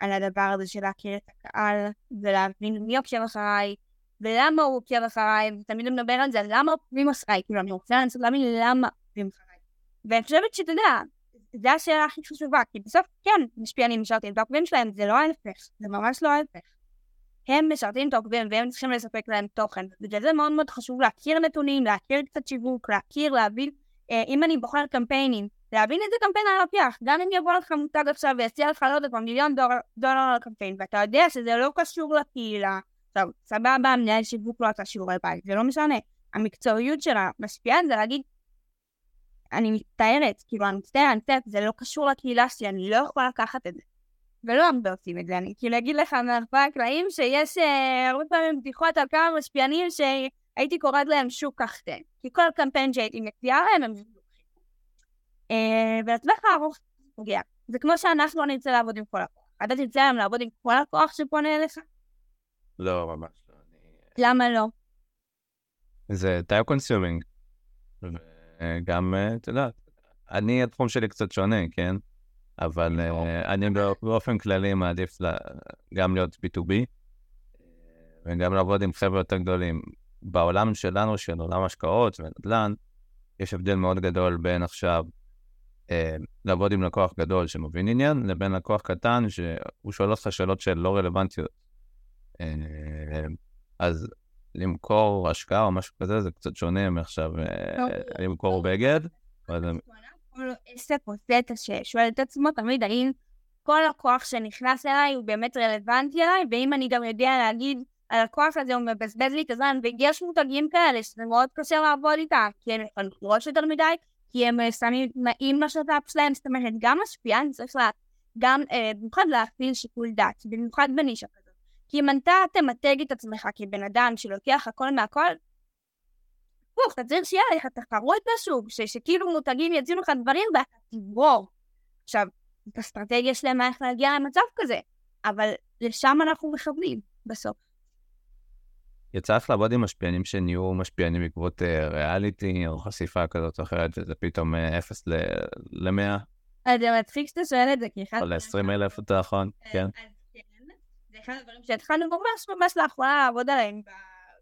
על הדבר הזה של להכיר את הקהל, ולהבין מי עוקב אחריי, ולמה הוא עוקב אחריי, ותמיד הוא מדבר על זה, למה עוקבים אחריי, כאילו אני רוצה לנסות להבין למה עוקבים אחריי. ואני חושבת שאתה יודע, זו השאלה הכי חשובה, כי בסוף כן, משפיענים משרתים את העוקבים שלהם, זה לא ההפך, זה ממש לא ההפך. הם משרתים את העוקבים והם צריכים לספק להם תוכן. בגלל זה מאוד מאוד חשוב להכיר נתונים, להכיר קצת שיווק, להכיר, להבין, אה, אם אני בוחר קמפיינים, להבין איזה קמפיין אני לוקח. גם אם יבוא לך מותג עכשיו ויציע לך לא יודעת מיליון דולר, על הקמפיין, ואתה יודע שזה לא קשור לקהילה, טוב, סבבה, מנהל שיווק לא עשה שיעורי בית, זה לא משנה. המקצועיות של המשפיען זה להגיד, אני מצטערת, כאילו, אני מצטערת, אני מצטערת, זה לא קשור לקהילה שלי, אני לא יכולה לקחת את זה. ולא הרבה עושים את זה, אני כאילו אגיד לך מאחורי הקלעים שיש אה, הרבה פעמים בדיחות על כמה משפיענים שהייתי קוראת להם שוק קחטן. כי כל קמפיין שהייתי מציעה להם, הם אה, ולטווח הארוך זה פוגע. זה כמו שאנחנו לא נרצה לעבוד עם כל לקוח. אתה תרצה היום לעבוד עם כל לקוח שפונה אליך? לא, ממש לא. למה לא? זה time consuming. גם, אה, את יודעת, אני, התחום שלי קצת שונה, כן? אבל אה, אני באופן כללי מעדיף גם להיות B2B וגם לעבוד עם חבר'ה יותר גדולים. בעולם שלנו, של עולם השקעות ונדל"ן, יש הבדל מאוד גדול בין עכשיו אה, לעבוד עם לקוח גדול שמבין עניין, לבין לקוח קטן שהוא שואל אותך שאלות שהן לא רלוונטיות. אה, אז למכור השקעה או משהו כזה, זה קצת שונה מעכשיו אה, לא, למכור לא. בגד. כל עסק עושה את ששואל את עצמו תמיד האם כל הכוח שנכנס אליי הוא באמת רלוונטי אליי, ואם אני גם יודע להגיד הלקוח הזה הוא מבזבז לי את הזמן, ויש מותגים כאלה שזה מאוד קשה לעבוד איתם, כי הם לקרוש יותר מדי, כי הם אה, שמים תנאים לשת"פ שלהם, זאת אומרת, גם משפיען צריך לה, גם, אה, במיוחד להפעיל שיקול דעת, במיוחד בנישה כזאת. כי אם אתה תמתג את עצמך כבן אדם שלוקח הכל מהכל, הפוך, אתה צריך שיהיה לך תחרות בשוק, שכאילו מותגים יציעו לך דברים ואתה תברור. עכשיו, זאת אסטרטגיה שלמה איך להגיע למצב כזה, אבל לשם אנחנו מכוונים בסוף. יצא לך לעבוד עם משפיענים שנהיו משפיענים בעקבות uh, ריאליטי או חשיפה כזאת או אחרת, וזה פתאום uh, 0 ל-100? זה מצחיק שאתה שואל את זה, כי אחד... או ל-20 אלף, נכון, כן. כן. זה אחד הדברים שהתחלנו ממש ממש לאחרונה לעבוד עליהם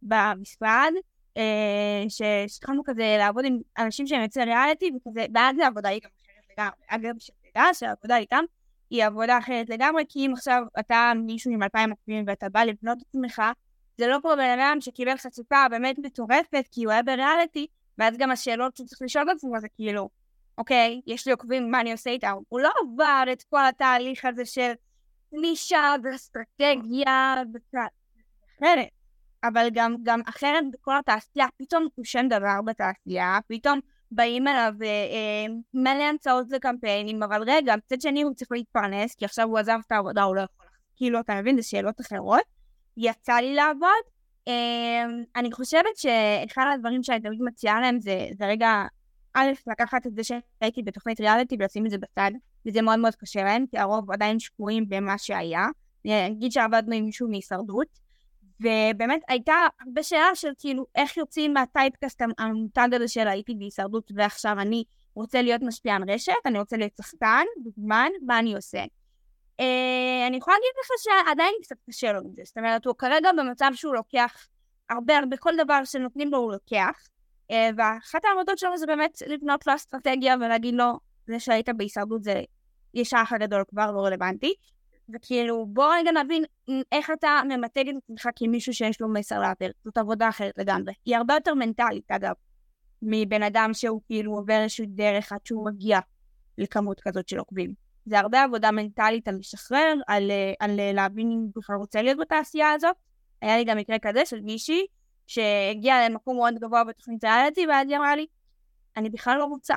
במשרד, אה, שהתחלנו כזה לעבוד עם אנשים שהם יוצאי ריאליטי, וכזה, ואז העבודה היא גם אחרת לגמרי. אגב, שתדע שהעבודה איתם היא עבודה אחרת לגמרי, כי אם עכשיו אתה מישהו עם אלפיים עקבים ואתה בא לבנות את עצמך, זה לא כמו בן אדם שקיבל חשיפה באמת מטורפת, כי הוא היה בריאליטי, ואז גם השאלות שהוא צריך לשאול את עצמו זה כאילו, אוקיי, יש לי עוקבים, מה אני עושה איתם? הוא לא עבר את כל התהליך הזה של נישה ואסטרטגיה אחרת. אבל גם, גם אחרת בכל התעשייה, פתאום הוא שם דבר בתעשייה, פתאום באים אליו אה, אה, מלא המצאות לקמפיינים, אבל רגע, מצד שני הוא צריך להתפרנס, כי עכשיו הוא עזב את העבודה, הוא לא יכול, כאילו, אתה מבין, זה שאלות אחרות. יצא לי לעבוד. אה, אני חושבת שאחד הדברים שאני תמיד מציעה להם זה, זה רגע, א', לקחת את זה שהייתי בתוכנית ריאליטי ולשים את זה בצד, וזה מאוד מאוד קשה להם, כי הרוב עדיין שקועים במה שהיה. אני אגיד שעבדנו עם מישהו מהישרדות, ובאמת הייתה הרבה שאלה של כאילו איך יוצאים מהטייפקאסט המותג הזה של הייתי בהישרדות ועכשיו אני רוצה להיות משפיען רשת, אני רוצה להיות שחקן, דוגמן, מה אני עושה? אה, אני יכולה להגיד לך שעדיין קצת קשה לו עם זה, זאת אומרת הוא כרגע במצב שהוא לוקח הרבה הרבה כל דבר שנותנים לו הוא לוקח אה, ואחת העמדות שלו זה באמת לבנות לו אסטרטגיה ולהגיד לו זה שהיית בהישרדות זה יש האח הגדול כבר לא רלוונטי וכאילו, בוא רגע נבין איך אתה ממתג את עצמך כמישהו שיש לו מסר להעביר. זאת עבודה אחרת לגמרי. היא הרבה יותר מנטלית, אגב, מבן אדם שהוא כאילו עובר איזושהי דרך עד שהוא מגיע לכמות כזאת של עוקבים. זה הרבה עבודה מנטלית על לשחרר, על, על להבין אם בכלל רוצה להיות בתעשייה הזאת. היה לי גם מקרה כזה של מישהי שהגיעה למקום מאוד גבוה בתוכנית ריאליטי, ואז היא אמרה לי, אני בכלל לא רוצה.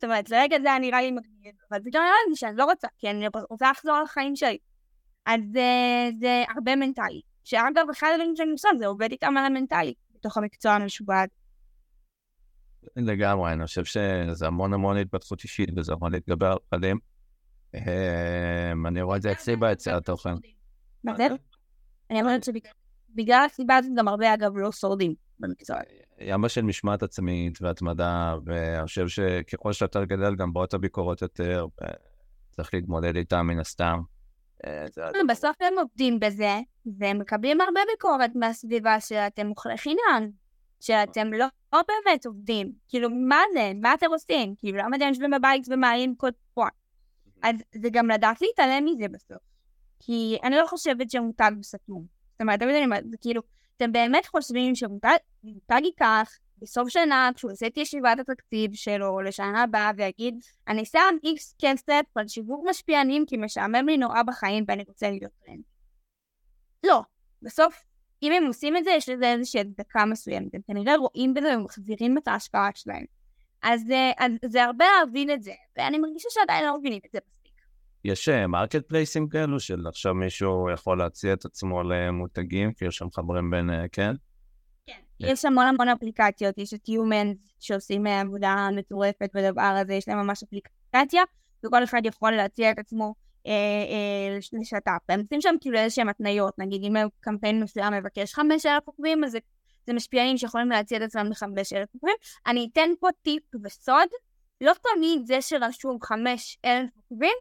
זאת אומרת, לרגע זה היה נראה לי מגניב, אבל פתאום לי שאני לא רוצה, כי אני רוצה לחזור לחיים שלי. אז זה, זה הרבה מנטלי. שאגב, אחד הדברים שאני עושה זה עובד איתם על המנטלי, בתוך המקצוע המשובד. לגמרי, אני חושב שזה המון המון התפתחות אישית וזה יכול להתגבר על פחדים. אמ, אני רואה את זה אצלי ביצירת תוכן. מה זה? אני אומרת שבגלל הסיבה הזאת גם הרבה אגב לא שורדים במקצוע. ימה של משמעת עצמית והתמדה, ואני חושב שככל שאתה גדל גם באות הביקורות יותר, צריך להתמודד איתה מן הסתם. אה, בסוף הם עובדים בזה, והם מקבלים הרבה ביקורת מהסביבה שאתם מוכלי חינם, שאתם לא, לא באמת עובדים. כאילו, מה זה? מה אתם עושים? כאילו, למה אתם יושבים בבית ומעלים קוד פרט? אז זה גם לדעת להתעלם מזה בסוף. כי אני לא חושבת שמותג בסתום. זאת אומרת, תמיד אני אומרת, כאילו, אתם באמת חושבים שמותג ייקח בסוף שנה, כשהוא עושה את ישיבת התקציב שלו לשנה הבאה ויגיד, אני שם איקס כסף על שיווק משפיענים כי משעמם לי נורא בחיים ואני רוצה להיות טרנד. לא. בסוף, אם הם עושים את זה, יש לזה איזושהי הצדקה מסוימת. הם כנראה רואים בזה ומחזירים את ההשקעה שלהם. אז, אה, אז זה הרבה להבין את זה, ואני מרגישה שעדיין לא מבינים את זה. יש market אה, place ים כאלו של עכשיו מישהו יכול להציע את עצמו למותגים, כאילו שמחברים בין, אה, כן? יש המון המון אפליקציות, יש את Humans שעושים אה, עבודה מטורפת בדבר הזה, יש להם ממש אפליקציה, וכל אחד יכול להציע את עצמו אה, אה, לשת"פ. הם עושים שם כאילו איזשהם התניות, נגיד אם קמפיין מסוים מבקש 5,000 עוקבים, אז זה, זה משפיענים שיכולים להציע את עצמם ל-5,000 עוקבים. אני אתן פה טיפ וסוד, לא תמיד זה שרשום 5,000 עוקבים,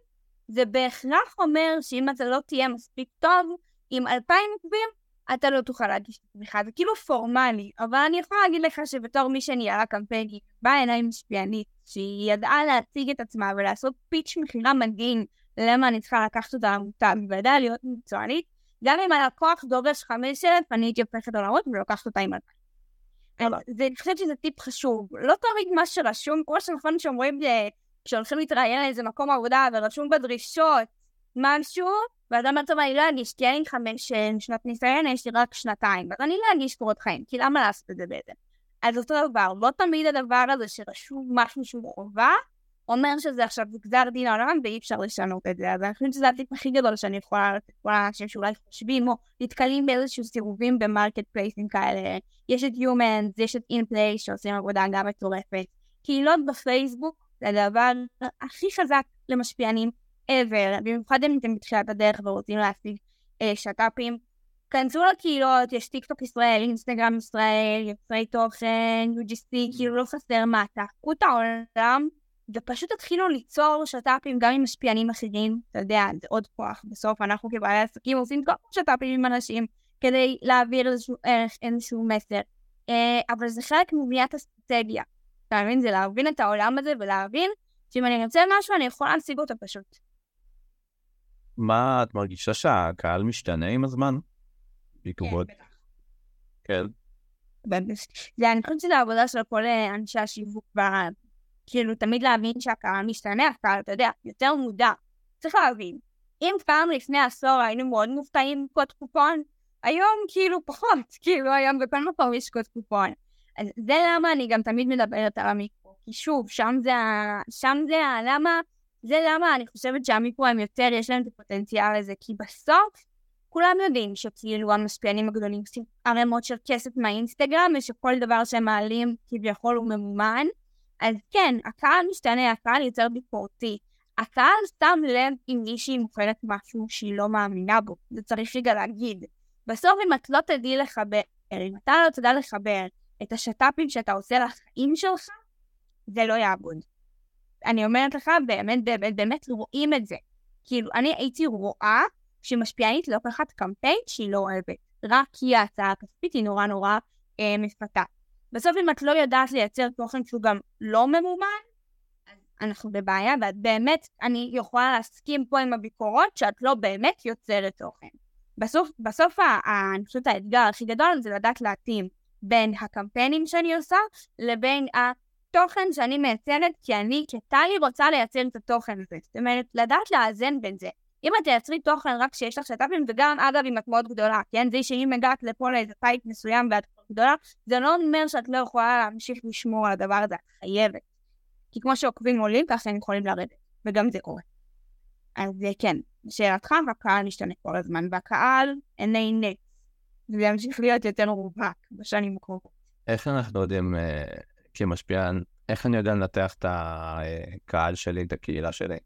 זה בהכרח אומר שאם אתה לא תהיה מספיק טוב עם 2,000 עוקבים, אתה לא תוכל להגיש את עצמך, זה כאילו פורמלי, אבל אני יכולה להגיד לך שבתור מי שניהלה קמפיינית, בעיניים משפיענית, שהיא ידעה להציג את עצמה ולעשות פיץ' מכירה מדהים למה אני צריכה לקחת אותה למותג, וידעה להיות מקצוענית, גם אם הלקוח דורש חמש אלף, אני הייתי הופכת עולמות ולוקחת אותה עם אלפיים. אני חושבת שזה טיפ חשוב. לא תמיד מה שרשום, כמו שנכון שאומרים כשהולכים להתראיין לאיזה מקום עבודה ורשום בדרישות משהו, ואז אמרת, טוב, אני לא אגיש, כי אין לי חמש אה, שנות ניסיון, יש לי רק שנתיים, אז אני לא אגיש קורות חיים, כי למה לעשות את זה בעצם? אז אותו דבר, לא תמיד הדבר הזה שרשום משהו שהוא חובה, אומר שזה עכשיו גזר דין העולם ואי אפשר לשנות את זה. אז אני חושבת שזה הטיפ הכי גדול שאני יכולה לתת לכל האנשים שאולי חושבים או נתקלים באיזשהו סירובים ב marketplace ים כאלה. יש את Humans, יש את InPlay שעושים עבודה גם מטורפת. קהילות בפייסבוק זה הדבר הכי חזק למשפיענים ever, במיוחד אם אתם בתחילת הדרך ורוצים להשיג אה, שת"פים. כנסו לקהילות, יש טיקטוק ישראל, אינסטגרם ישראל, יוצרי תוכן, UGC, כאילו לא חסר מה, תעקו את העולם ופשוט תתחילו ליצור שת"פים גם עם משפיענים אחרים, אתה יודע, זה עוד כוח. בסוף אנחנו כבעלי עסקים עושים כל שת"פים עם אנשים כדי להעביר איזשהו ערך, איזשהו מסר. אה, אבל זה חלק מבניית אסטרטגיה. אתה מבין? זה להבין את העולם הזה ולהבין שאם אני ארצה משהו, אני יכולה להשיג אותו פשוט. מה את מרגישה שהקהל משתנה עם הזמן? בעקבות... כן. זה, אני חושבת שזה העבודה של כל אה, אנשי השיווק כאילו, תמיד להבין שהקהל משתנה, הקהל, אתה יודע, יותר מודע. צריך להבין, אם פעם לפני עשור היינו מאוד מופתעים קוד קופון, היום כאילו פחות, כאילו היום בכל מקום יש קוד קופון. אז זה למה אני גם תמיד מדברת על המיקרו, כי שוב, שם זה ה... שם זה ה... למה... זה למה אני חושבת שהמיקרו הם יותר, יש להם את הפוטנציאל הזה, כי בסוף כולם יודעים שכאילו המשפיענים הגדולים עושים ערימות של כסף מהאינסטגרם, ושכל דבר שהם מעלים כביכול הוא ממומן, אז כן, הקהל משתנה, הקהל יותר ביקורתי. הקהל שם לב אם מישהי מוכרת משהו שהיא לא מאמינה בו, זה צריך רגע להגיד. בסוף אם את לא תדעי לחבר, אם אתה לא תדע לחבר את השת"פים שאתה עושה לחיים שלך, זה לא יעבוד. אני אומרת לך, באמת, באמת, באמת רואים את זה. כאילו, אני הייתי רואה שמשפיענית לוקחת קמפיין שהיא לא אוהבת. רק כי ההצעה הכספית היא נורא נורא אה, מפתה. בסוף אם את לא יודעת לייצר תוכן שהוא גם לא ממומן, אנחנו בבעיה, ואת באמת, אני יכולה להסכים פה עם הביקורות שאת לא באמת יוצרת תוכן. בסוף, בסוף אני חושבת האתגר הכי גדול זה לדעת להתאים בין הקמפיינים שאני עושה לבין התוכן שאני מייצרת, כי אני כטלי רוצה לייצר את התוכן הזה. זאת אומרת, לדעת לאזן בין זה. אם את תייצרי תוכן רק כשיש לך שת"פים, וגם אגב אם את מאוד גדולה, כן? זה שאם הגעת לפה לאיזה פייק מסוים ואת גדולה, זה לא אומר שאת לא יכולה להמשיך לשמור על הדבר הזה, את חייבת. כי כמו שעוקבים עולים, ככה הם יכולים לרדת, וגם זה קורה. אז כן, לשאלתך, הקהל משתנה כל הזמן, והקהל עיני נץ. זה ימשיך להיות יותר מובהק בשנים הקרובות. איך אנחנו יודעים, אה, כמשפיען, איך אני יודע לנתח את הקהל שלי, את הקהילה שלי?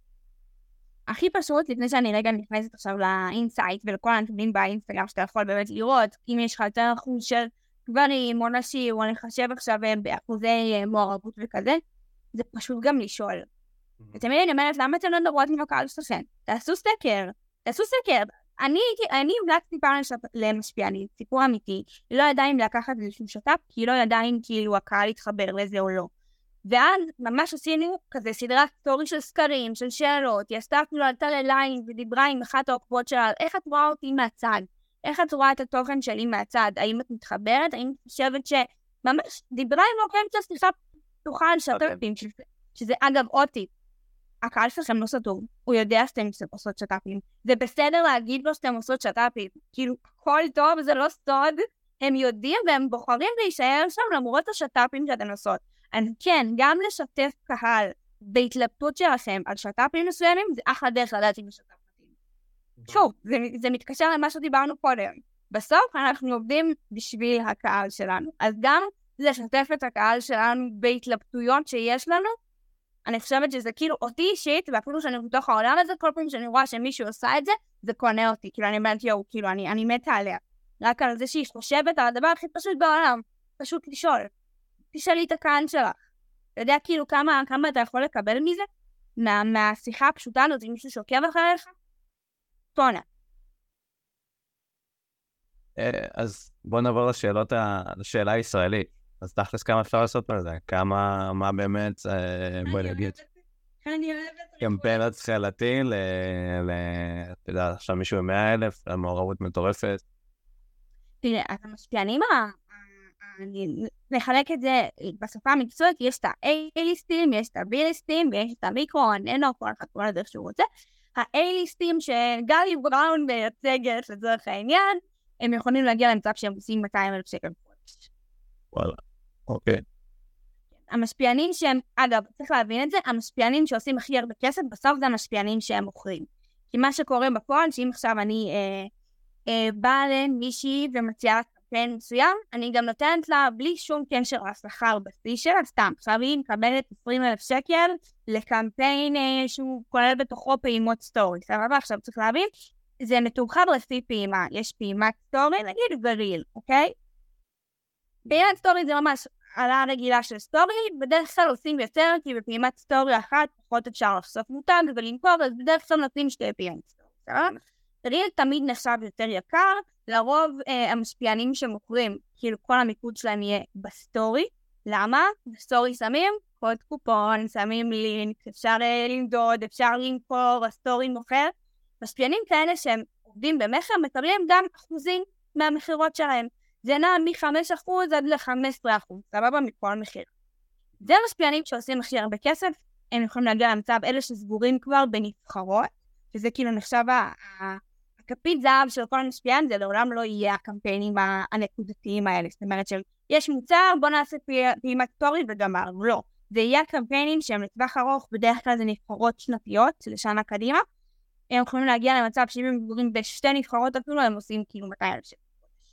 הכי פשוט, לפני שאני רגע נכנסת עכשיו ל insight ולכל הנתונים באינסטגרם שאתה יכול באמת לראות, אם יש לך יותר אחוז של גברים או נשים, או לחשב עכשיו אה, באחוזי אה, מעורבות וכזה, זה פשוט גם לשאול. ותמיד אני אומרת, למה אתם לא מדברות עם הקהל שלכם? תעשו סקר, תעשו סקר. אני אני המלצתי פעם למשפיענית, סיפור אמיתי, היא לא ידעה אם לקחת איזשהו שת"פ, כי היא לא ידעה אם כאילו הקהל יתחבר לזה או לא. ואז ממש עשינו כזה סדרת סטורי של סקרים, של שאלות, היא עשתה אפילו עלתה לליין ודיברה עם אחת העוקבות שלה, איך את רואה אותי מהצד? איך את רואה את התוכן שלי מהצד? האם את מתחברת? האם את חושבת שממש דיברה עם עוקבים של שיחה פתוחה על שת"פים, אוקיי. שזה אגב עוד טיפ. הקהל שלכם לא סתום, הוא יודע שאתם עושות שת"פים. זה בסדר להגיד לו שאתם עושות שת"פים. כאילו, הכל טוב, זה לא סוד, הם יודעים והם בוחרים להישאר שם למרות השת"פים שאתן עושות. אז כן, גם לשתף קהל בהתלבטות שלכם על שת"פים מסוימים, זה אחלה דרך לדעת אם יש שת"פ מתאים. שוב, זה, זה מתקשר למה שדיברנו קודם. בסוף אנחנו עובדים בשביל הקהל שלנו. אז גם לשתף את הקהל שלנו בהתלבטויות שיש לנו, אני חושבת שזה כאילו אותי אישית, ואפילו שאני בתוך העולם הזה, כל פעם שאני רואה שמישהו עושה את זה, זה קונה אותי. כאילו אני אומרת, יואו, כאילו אני, אני מתה עליה. רק על זה שהיא חושבת על הדבר הכי פשוט בעולם, פשוט לשאול. תשאלי את הקהל שלך. אתה יודע כאילו כמה, כמה אתה יכול לקבל מזה? מה, מהשיחה הפשוטה הזאת עם מישהו שעוקב אחריך? טונה. אה, אז בוא נעבור לשאלות, לשאלה הישראלית. אז תכלס כמה אפשר לעשות על זה? כמה, מה באמת, אה, בואי נגיד. אני אוהבת קמפיין התחלתי ל... אתה יודע, עכשיו מישהו עם 100 אלף, מעורבות מטורפת. תראה, אז המשפיענים אני נחלק את זה בשפה המקצועית, יש את ה-A-ליסטים, יש את ה-B-ליסטים, ויש את המיקרו, הננו, כל אחד קורא לזה איך שהוא רוצה. ה-A-ליסטים שגלי בראון מייצגת לצורך העניין, הם יכולים להגיע למצב שהם עושים 200 אלף שקל. וואלה, אוקיי. המשפיענים שהם, אגב, צריך להבין את זה, המשפיענים שעושים הכי הרבה כסף, בסוף זה המשפיענים שהם מוכרים. כי מה שקורה בפועל, שאם עכשיו אני אה, אה, באה למישהי ומציעה קמפיין מסוים, אני גם נותנת לה בלי שום קשר לשכר בסיס שלה, סתם. עכשיו היא מקבלת 20 אלף שקל לקמפיין אה, שהוא כולל בתוכו פעימות סטורי, סבבה? עכשיו צריך להבין, זה מתומחר לפי פעימה. יש פעימת סטורי, נגיד וריל, אוקיי? פעימת סטורי זה ממש העלאה רגילה של סטורי, בדרך כלל עושים יותר, כי בפעימת סטורי אחת פחות אפשר לחשוף מותג ולמכור, אז בדרך כלל נותנים שתי פעימות סטורי, סבבה? ריל תמיד נחשב יותר יקר, לרוב אה, המשפיענים שמוכרים, כאילו כל המיקוד שלהם יהיה בסטורי. למה? בסטורי שמים קוד קופון, שמים לינק, אפשר אה, למדוד, אפשר למכור, הסטורי מוכר. משפיענים כאלה שהם עובדים במכר מקבלים גם אחוזים מהמכירות שלהם. זה נע מ-5% עד ל-15%, סבבה? מכל מחיר. זה משפיענים שעושים הכי הרבה כסף, הם יכולים להגיע למצב אלה שסגורים כבר בנבחרות, שזה כאילו נחשב הכפית זהב של כל המשפיען זה לעולם לא יהיה הקמפיינים הנקודתיים האלה. זאת אומרת שיש מוצר, בוא נעשה פעימת סטורי וגמרנו. לא. זה יהיה קמפיינים שהם לטווח ארוך, בדרך כלל זה נבחרות שנתיות לשנה קדימה. הם יכולים להגיע למצב שאם הם גדולים בשתי נבחרות אפילו, הם עושים כאילו 200 אלף שקל.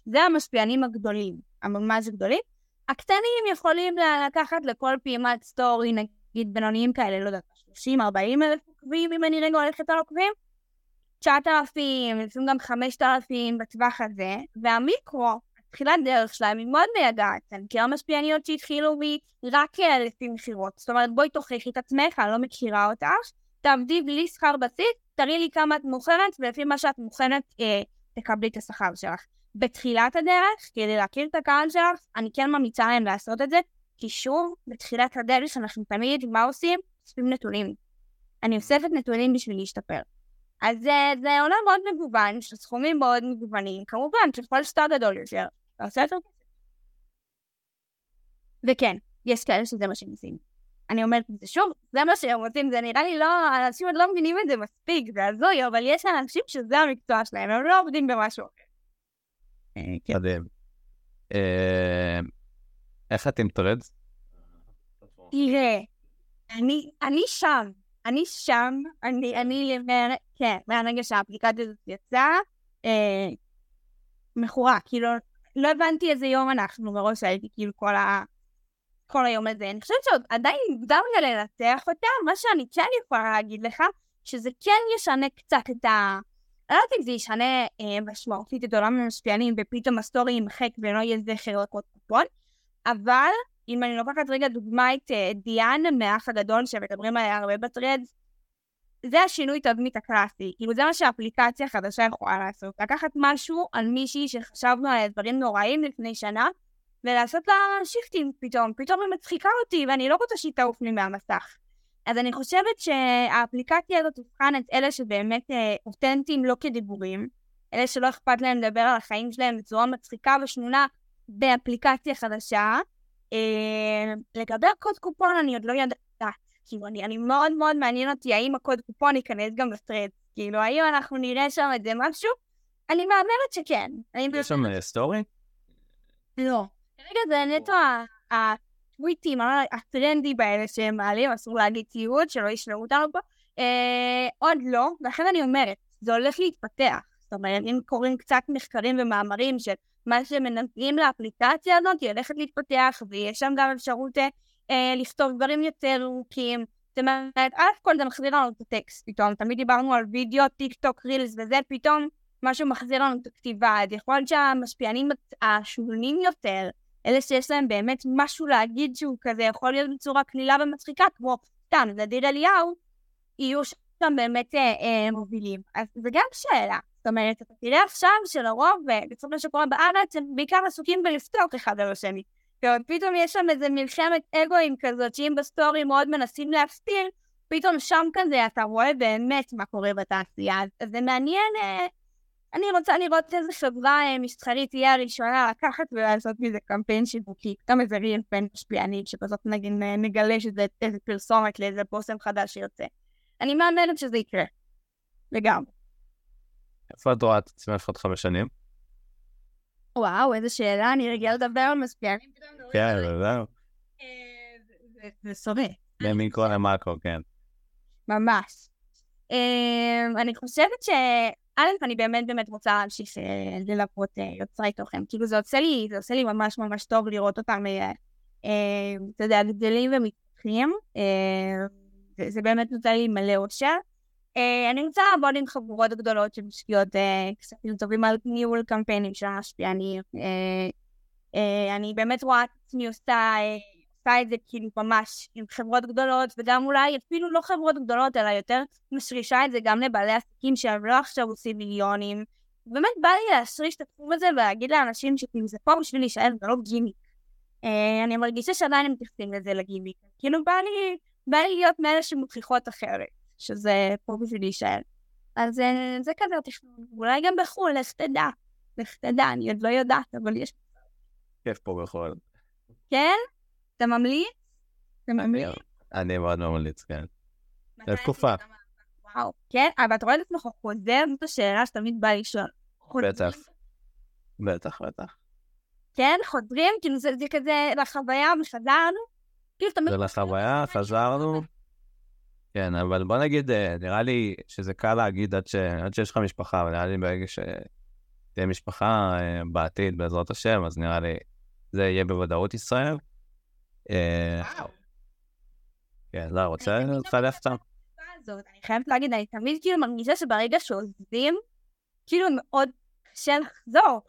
זה המשפיענים הגדולים, הממש גדולים. הקטנים יכולים לקחת לכל פעימת סטורי, נגיד בינוניים כאלה, לא יודעת, 30-40 אלף עוקבים, אם אני רגע הולכת על עוקבים. 9,000, לפעמים גם 5,000 בטווח הזה, והמיקרו, תחילת דרך שלהם היא מאוד מייגעת, אני מכירה משפיעניות שהתחילו מרק לפי מכירות, זאת אומרת בואי תוכיחי את עצמך, אני לא מכירה אותך, תעבדי בלי שכר בסיס, תראי לי כמה את מוכרת, ולפי מה שאת מוכרת אה, תקבלי את השכר שלך. בתחילת הדרך, כדי להכיר את הקהל שלך, אני כן ממליצה להם לעשות את זה, כי שוב, בתחילת הדרך אנחנו תמיד, מה עושים? אוספים נתונים. אני אוספת נתונים בשביל להשתפר. אז זה עולם מאוד מגוון, של סכומים מאוד מגוונים, כמובן ככל שאתה גדול יותר, אתה עושה יותר כסף. וכן, יש כאלה שזה מה שהם עושים. אני אומרת את זה שוב, זה מה שהם רוצים, זה נראה לי לא, אנשים עוד לא מבינים את זה מספיק, זה הזוי, אבל יש אנשים שזה המקצוע שלהם, הם לא עובדים במשהו אחר. אה, כן. מדהים. אה, איך את עם טרדס? תראה, אני שם, אני שם, אני, אני, כן, מהרגע שהאפליקציה הזאת יצאה, אה, מכורה, כאילו, לא הבנתי איזה יום אנחנו מראש הייתי כאילו כל, ה, כל היום הזה. אני חושבת שעוד עדיין מוקדם לי לנתח אותה, מה שאני כן יכולה להגיד לך, שזה כן ישנה קצת את ה... אני לא יודעת אם זה ישנה אה, משמעותית את עולם המשפיענים ופתאום הסטורי יימחק ולא יהיה זכר לקוד קופון, אבל אם אני לוקחת רגע דוגמא את אה, דיאן מהאח הגדול שמדברים עליה הרבה ב Threads, זה השינוי תדמית הקלאסי, כאילו זה מה שהאפליקציה החדשה יכולה לעשות, לקחת משהו על מישהי שחשבנו על דברים נוראים לפני שנה, ולעשות לה שיפטים פתאום, פתאום היא מצחיקה אותי ואני לא רוצה שהיא תעוף לי מהמסך. אז אני חושבת שהאפליקציה הזאת תבחן את אלה שבאמת אה, אותנטיים לא כדיבורים, אלה שלא אכפת להם לדבר על החיים שלהם בצורה מצחיקה ושנונה באפליקציה חדשה. אה, לגבי הקוד קופון אני עוד לא יודעת, כאילו, אני, אני מאוד מאוד מעניין אותי האם הקוד קופון ייכנס גם לטרד. כאילו, האם אנחנו נראה שם את זה משהו? אני מהמרת שכן. יש שם אה, סטורי? לא. כרגע זה נטו הטוויטים הטרנדים האלה שהם מעלים, אסור להגיד ציוץ, שלא ישמעו אותנו פה. אה, עוד לא, ולכן אני אומרת, זה הולך להתפתח. זאת אומרת, אם קוראים קצת מחקרים ומאמרים של מה שמגיע לאפליקציה הזאת, היא הולכת להתפתח, ויש שם גם אפשרות אה, אה, לכתוב דברים יותר ארוכים. זאת אומרת, א' כל זה מחזיר לנו את הטקסט פתאום, תמיד דיברנו על וידאו, טיק טוק, רילס וזה, פתאום משהו מחזיר לנו את הכתיבה, אז יכול להיות שהמשפיענים השולנים יותר, אלה שיש להם באמת משהו להגיד שהוא כזה יכול להיות בצורה קלילה ומצחיקה, כמו סתם, נדיר אליהו, יהיו שם באמת אה, אה, מובילים. אז זה גם שאלה. זאת אומרת, אתה תראה עכשיו שלרוב, בצורה שקורה בארץ, הם בעיקר עסוקים בלפתוח אחד על השני. פתאום יש שם איזה מלחמת אגואים כזאת, שאם בסטורי מאוד מנסים להסתיר, פתאום שם כזה אתה רואה באמת מה קורה בתעשייה. אז זה מעניין, אה, אני רוצה לראות איזה חברה אה, מסחרית תהיה הראשונה לקחת ולעשות מזה קמפיין שיווקי. פתאום איזה ריאל פן משפיענית, שבזאת נגיד נגלה שזה איזה פרסומת לאיזה פוסם חדש שיוצא. אני מאמנת שזה יקרה. לגמרי. איפה את רואה את עצמך עוד חמש שנים? וואו, איזה שאלה, אני רגילה לדבר על משפיענים. כן, זהו. אה, זה- סובה. למיקרו למאקרו, כן. ממש. אמ, אני חושבת ש... א', אני באמת באמת רוצה להמשיך אה, ללוות אה, יוצרי תוכן. כאילו זה עושה לי, זה עושה לי ממש ממש טוב לראות אותם, אה, אתה יודע, גדלים ומתפתחים. זה- באמת נותן לי מלא אושר. אני רוצה לעבוד עם חבורות גדולות שמשקיעות כספים טובים על ניהול קמפיינים של המשפיענים. אני באמת רואה את עצמי עושה... עושה את זה כאילו ממש עם חברות גדולות, וגם אולי אפילו לא חברות גדולות, אלא יותר משרישה את זה גם לבעלי עסקים שהם לא עכשיו עושים מיליונים. באמת בא לי להשריש את התחום הזה ולהגיד לאנשים שכאילו זה פה בשביל להישאר, זה לא גימיק. אה, אני מרגישה שעדיין הם מתייחסים לזה לגימיק. כאילו בא לי, בא לי להיות מאלה שמוכיחות אחרת, שזה פה בשביל להישאר. אז אה, זה כזה התכנון. אולי גם בחו"ל, לך תדע. לך תדע, אני עוד לא יודעת, אבל יש... כיף פה בכל. כן? אתה ממליץ? אתה ממליץ? אני מאוד ממליץ, כן. מתי תקופה. וואו, כן? אבל אתה רואה את עצמך חוזר? זאת השאלה שתמיד בא לשאול. בטח. בטח, בטח. כן, חוזרים? כאילו זה זה כזה לחוויה וחזרנו? כאילו תמיד... זה לחוויה, חזרנו. כן, אבל בוא נגיד, אה, נראה לי שזה קל להגיד עד, ש... עד שיש לך משפחה, אבל נראה לי ברגע שתהיה משפחה אה, בעתיד, בעזרת השם, אז נראה לי זה יהיה בוודאות ישראל. אה, כן, לא, רוצה לצלף אותם? הזאת. אני חייבת להגיד, אני תמיד כאילו מרגישה שברגע שעוזבים, כאילו מאוד קשה לחזור.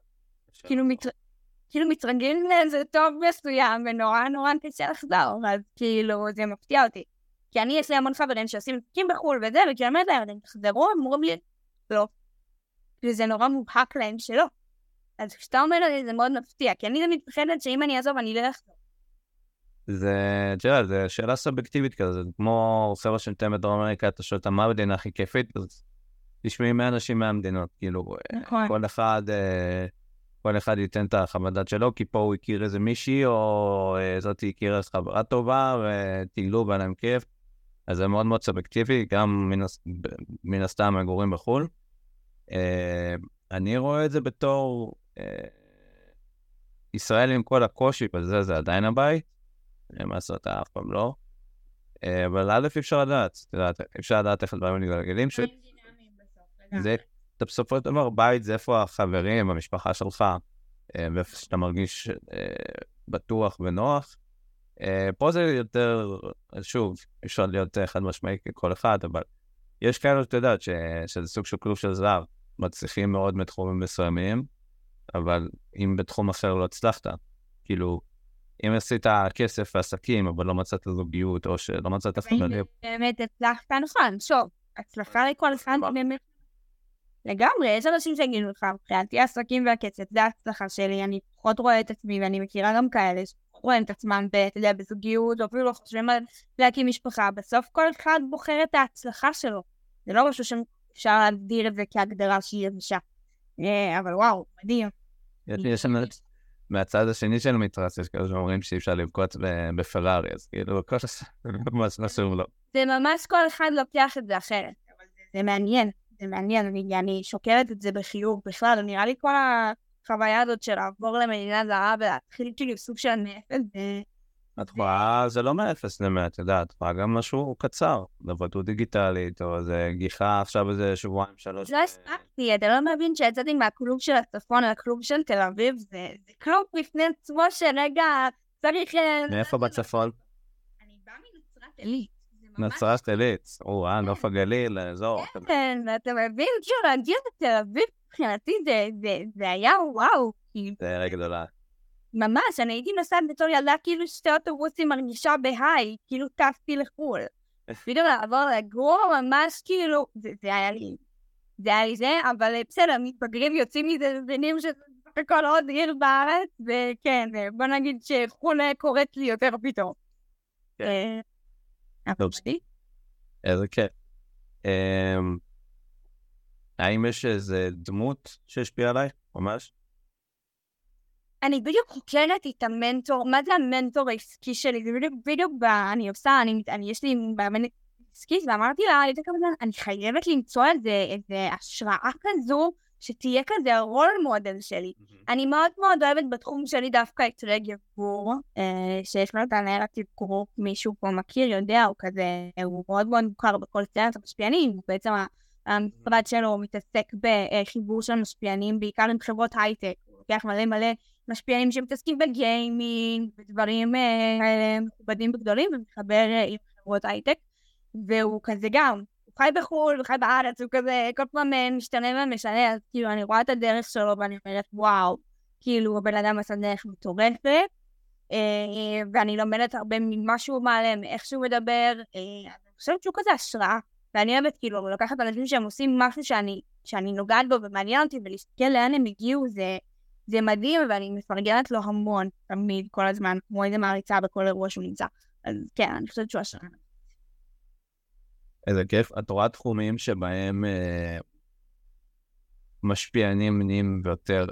כאילו. כאילו מתרגלים לאיזה טוב מסוים, ונורא נורא קשה לחזור, אז כאילו, זה מפתיע אותי. כי אני, יש לי המון חברים שעושים עסקים בחו"ל וזה, וכאילו, אומרת להם, הם תחזרו, הם אומרים לי, לא. כאילו, זה נורא מובהק להם שלא. אז כשאתה אומר לי, זה מאוד מפתיע, כי אני תמיד מפחדת שאם אני אעזוב, אני לא אחזור. זה, את יודעת, זו שאלה סובייקטיבית כזה, זה כמו חבר'ה שנמצאים בדרום אמריקה, אתה שואל אותם מה המדינה הכי כיפית, אז תשמעי 100 אנשים מהמדינות, כאילו, נכון. כל אחד, אה, כל אחד ייתן את החוות דעת שלו, כי פה הוא הכיר איזה מישהי, או אה, זאתי הכירה איזו חברה טובה, וטיילו והיה להם כיף, אז זה מאוד מאוד סובייקטיבי, גם מן, מן הסתם מגורים בחו"ל. אה, אני רואה את זה בתור ישראל עם כל הקושי בזה, זה עדיין הבית. אין מה לעשות, אף פעם לא. אה, אבל א', אי אפשר לדעת, את יודעת, אפשר לדעת איך הדברים מתגלגלים, שזה, אתה בסופו של דבר, בית זה איפה החברים, המשפחה שלך, אה, ואיפה שאתה מרגיש אה, בטוח ונוח. אה, פה זה יותר, שוב, אפשר להיות אה, חד משמעי ככל אחד, אבל יש כאלה שאתה יודעת ש- שזה סוג של כלוב של זהב, מצליחים מאוד בתחומים מסוימים, אבל אם בתחום אחר לא הצלחת, כאילו, אם עשית כסף ועסקים, אבל לא מצאת זוגיות, או שלא מצאת חברים, באמת הצלחת נכון, שוב, הצלחה לכל אחד. באמת. לגמרי, יש אנשים שיגידו לך, מבחינתי העסקים והכסף, זה ההצלחה שלי, אני פחות רואה את עצמי, ואני מכירה גם כאלה שרואים את עצמם, אתה יודע, בזוגיות, או אפילו לא חושבים על להקים משפחה, בסוף כל אחד בוחר את ההצלחה שלו. זה לא משהו שאפשר להגדיר את זה כהגדרה שהיא יבשה. אה, אבל וואו, מדהים. יש מהצד השני של המתרס, יש כאלה שאומרים שאי אפשר לבכות בפרארי, אז כאילו, כל ממש *laughs* חשוב לו. זה ממש כל אחד לוקח את זה אחרת. זה, מעניין, זה מעניין, אני, אני שוקלת את זה בחיוב בכלל, נראה לי כל החוויה הזאת של לעבור למדינה זרה ולהתחיל כאילו סוג של מאפס, זה... את יכולה, זה לא מאפס למאה, את יודעת, את יכולה גם משהו קצר, לבטות דיגיטלית, או איזה גיחה עכשיו איזה שבועיים, שלוש. לא הספקתי, אתה לא מבין שיצאתי מהכלוב של הצפון לכלוב של תל אביב, זה, כלוב בפני עצמו שרגע צריך... אה, מאיפה בצפון? אני באה מנצרת עילית. נצרת עילית, או-אה, נוף הגליל, אזור. כן, אתה מבין? כאילו להגיע לתל אביב, מבחינתי זה, היה וואו, זה עיר גדולה. ממש, אני הייתי נוסעת בתור ילדה כאילו שתי אוטובוסים מרגישה בהיי, כאילו טסתי לחו"ל. פתאום לעבור לגור ממש כאילו, זה, זה היה לי, זה היה לי זה, אבל אה, בסדר, מתבגרים יוצאים מזה, מבינים שזה הכל עוד עיר בארץ, וכן, אה, בוא נגיד שחו"ל אה, קוראת לי יותר פתאום. כן. איזה כיף. אמ, האם יש איזה דמות שהשפיעה עלייך, ממש? אני בדיוק חוקרת את המנטור, מה זה המנטור העסקי שלי? זה בדיוק, בדיוק ב... אני עושה, אני, אני יש לי מאמנת עסקית, ואמרתי לה, לפני כמה זמן, אני חייבת למצוא איזה, איזה השראה כזו, שתהיה כזה ה role model שלי. אני מאוד מאוד אוהבת בתחום שלי דווקא את רגב גור, אה, שיש לו את ה Narrative Group, מישהו פה מכיר, יודע, הוא כזה, הוא מאוד מאוד מוכר בכל סצנת המשפיענים, הוא בעצם המשרד שלו מתעסק בחיבור של משפיענים, בעיקר עם חברות הייטק, הוא לוקח מלא מלא משפיענים שמתעסקים בגיימינג, ודברים כאלה מכובדים וגדולים, ומתחבר עם חברות הייטק, והוא כזה גם, הוא חי בחו"ל, הוא חי בארץ, הוא כזה כל פעם משתנה ומשנה, אז כאילו אני רואה את הדרך שלו ואני אומרת, וואו, כאילו הבן אדם עשה דרך מטורפת, ואני לומדת הרבה ממה שהוא מעלה, מאיך שהוא מדבר, אני חושבת שהוא כזה השראה, ואני אוהבת כאילו לקחת אנשים שהם עושים משהו שאני, שאני נוגעת בו ומעניין אותי, ולהסתכל לאן הם הגיעו, זה, זה מדהים, ואני מפרגנת לו המון, תמיד, כל הזמן, כמו איזה מעריצה בכל אירוע שהוא נמצא. אז כן, אני חושבת שהוא השראה. איזה כיף. את רואה תחומים שבהם אה, משפיענים נהיים ויותר...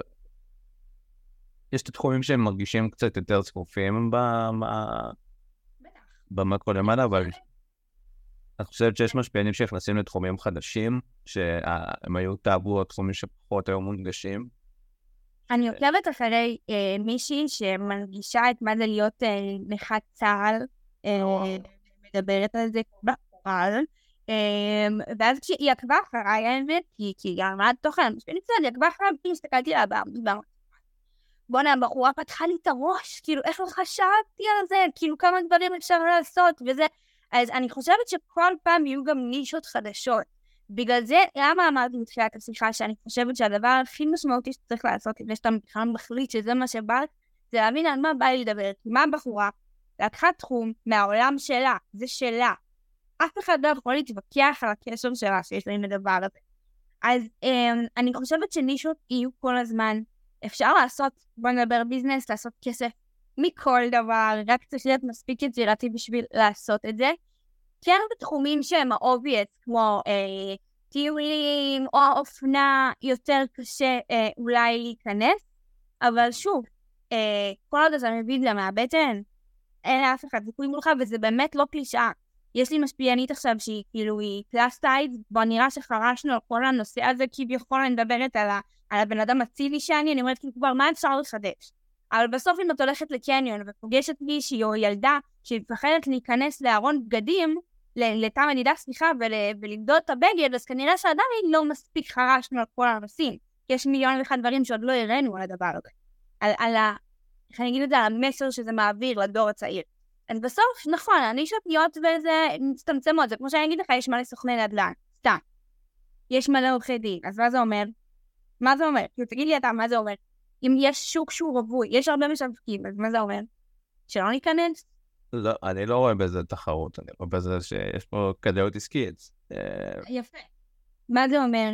יש את התחומים שהם מרגישים קצת יותר צפופים במקרו למעלה, אבל את חושבת שיש משפיענים שנכנסים לתחומים חדשים, שהם היו טאבו, תחומים שפחות היו מונגשים? אני עוקבת אחרי אה, מישהי שמרגישה את מה זה להיות אה, נכת צה"ל, אה, מדברת על זה בפורל, Um, ואז כשהיא עקבה אחריי, האמת, כי היא גם עמד תוכן, היא עקבה אחריי, הסתכלתי עליה בעמוד, בואנה, הבחורה פתחה לי את הראש, כאילו, איך לא חשבתי על זה, כאילו, כמה דברים אפשר לעשות, וזה, אז אני חושבת שכל פעם יהיו גם נישות חדשות. בגלל זה, למה אמרתי מתחילת השיחה שאני חושבת שהדבר הכי משמעותי שצריך לעשות לפני שאתה בכלל מחליט שזה מה שבא, זה להבין על מה בא לי לדבר. מה הבחורה לקחה תחום מהעולם שלה, זה שלה, אף אחד לא יכול להתווכח על הקשר שלה שיש לה עם הדבר הזה. אז um, אני חושבת שנישות יהיו כל הזמן. אפשר לעשות, בוא נדבר ביזנס, לעשות כסף מכל דבר, רק צריך להיות מספיק יצירתי בשביל לעשות את זה. כן בתחומים שהם ה obvious, כמו אה, טיולים או האופנה, יותר קשה אה, אולי להיכנס, אבל שוב, אה, כל עוד אתה מביא את זה מהבטן, אין לאף אחד סיכוי מולך, וזה באמת לא קלישאה. יש לי משפיענית עכשיו שהיא כאילו, היא plus size, בוא נראה שחרשנו על כל הנושא הזה, כביכול אני מדברת על, ה, על הבן אדם הצילי שאני, אני אומרת כאילו כבר מה אפשר לחדש? אבל בסוף אם את הולכת לקניון ופוגשת מישהי או ילדה שמפחדת להיכנס לארון בגדים, לתא מדידה, סליחה, ול, ולמדוד את הבגד, אז כנראה שעדיין לא מספיק חרשנו על כל הנושאים. יש מיליון ואחד דברים שעוד לא הראינו על הדבר הזה. על, על ה... איך אני אגיד את זה? על המסר שזה מעביר לדור הצעיר. אז בסוף, נכון, הנישות נהיות וזה מצטמצמות, זה כמו שאני אגיד לך, יש מלא סוכני נדל"ן, סתם. יש מלא עורכי דין, אז מה זה אומר? מה זה אומר? כאילו, תגיד לי אתה, מה זה אומר? אם יש שוק שהוא רווי, יש הרבה משווקים, אז מה זה אומר? שלא ניכנס? לא, אני לא רואה בזה תחרות, אני רואה בזה שיש פה כדאיות עסקית. אה, יפה. מה זה אומר?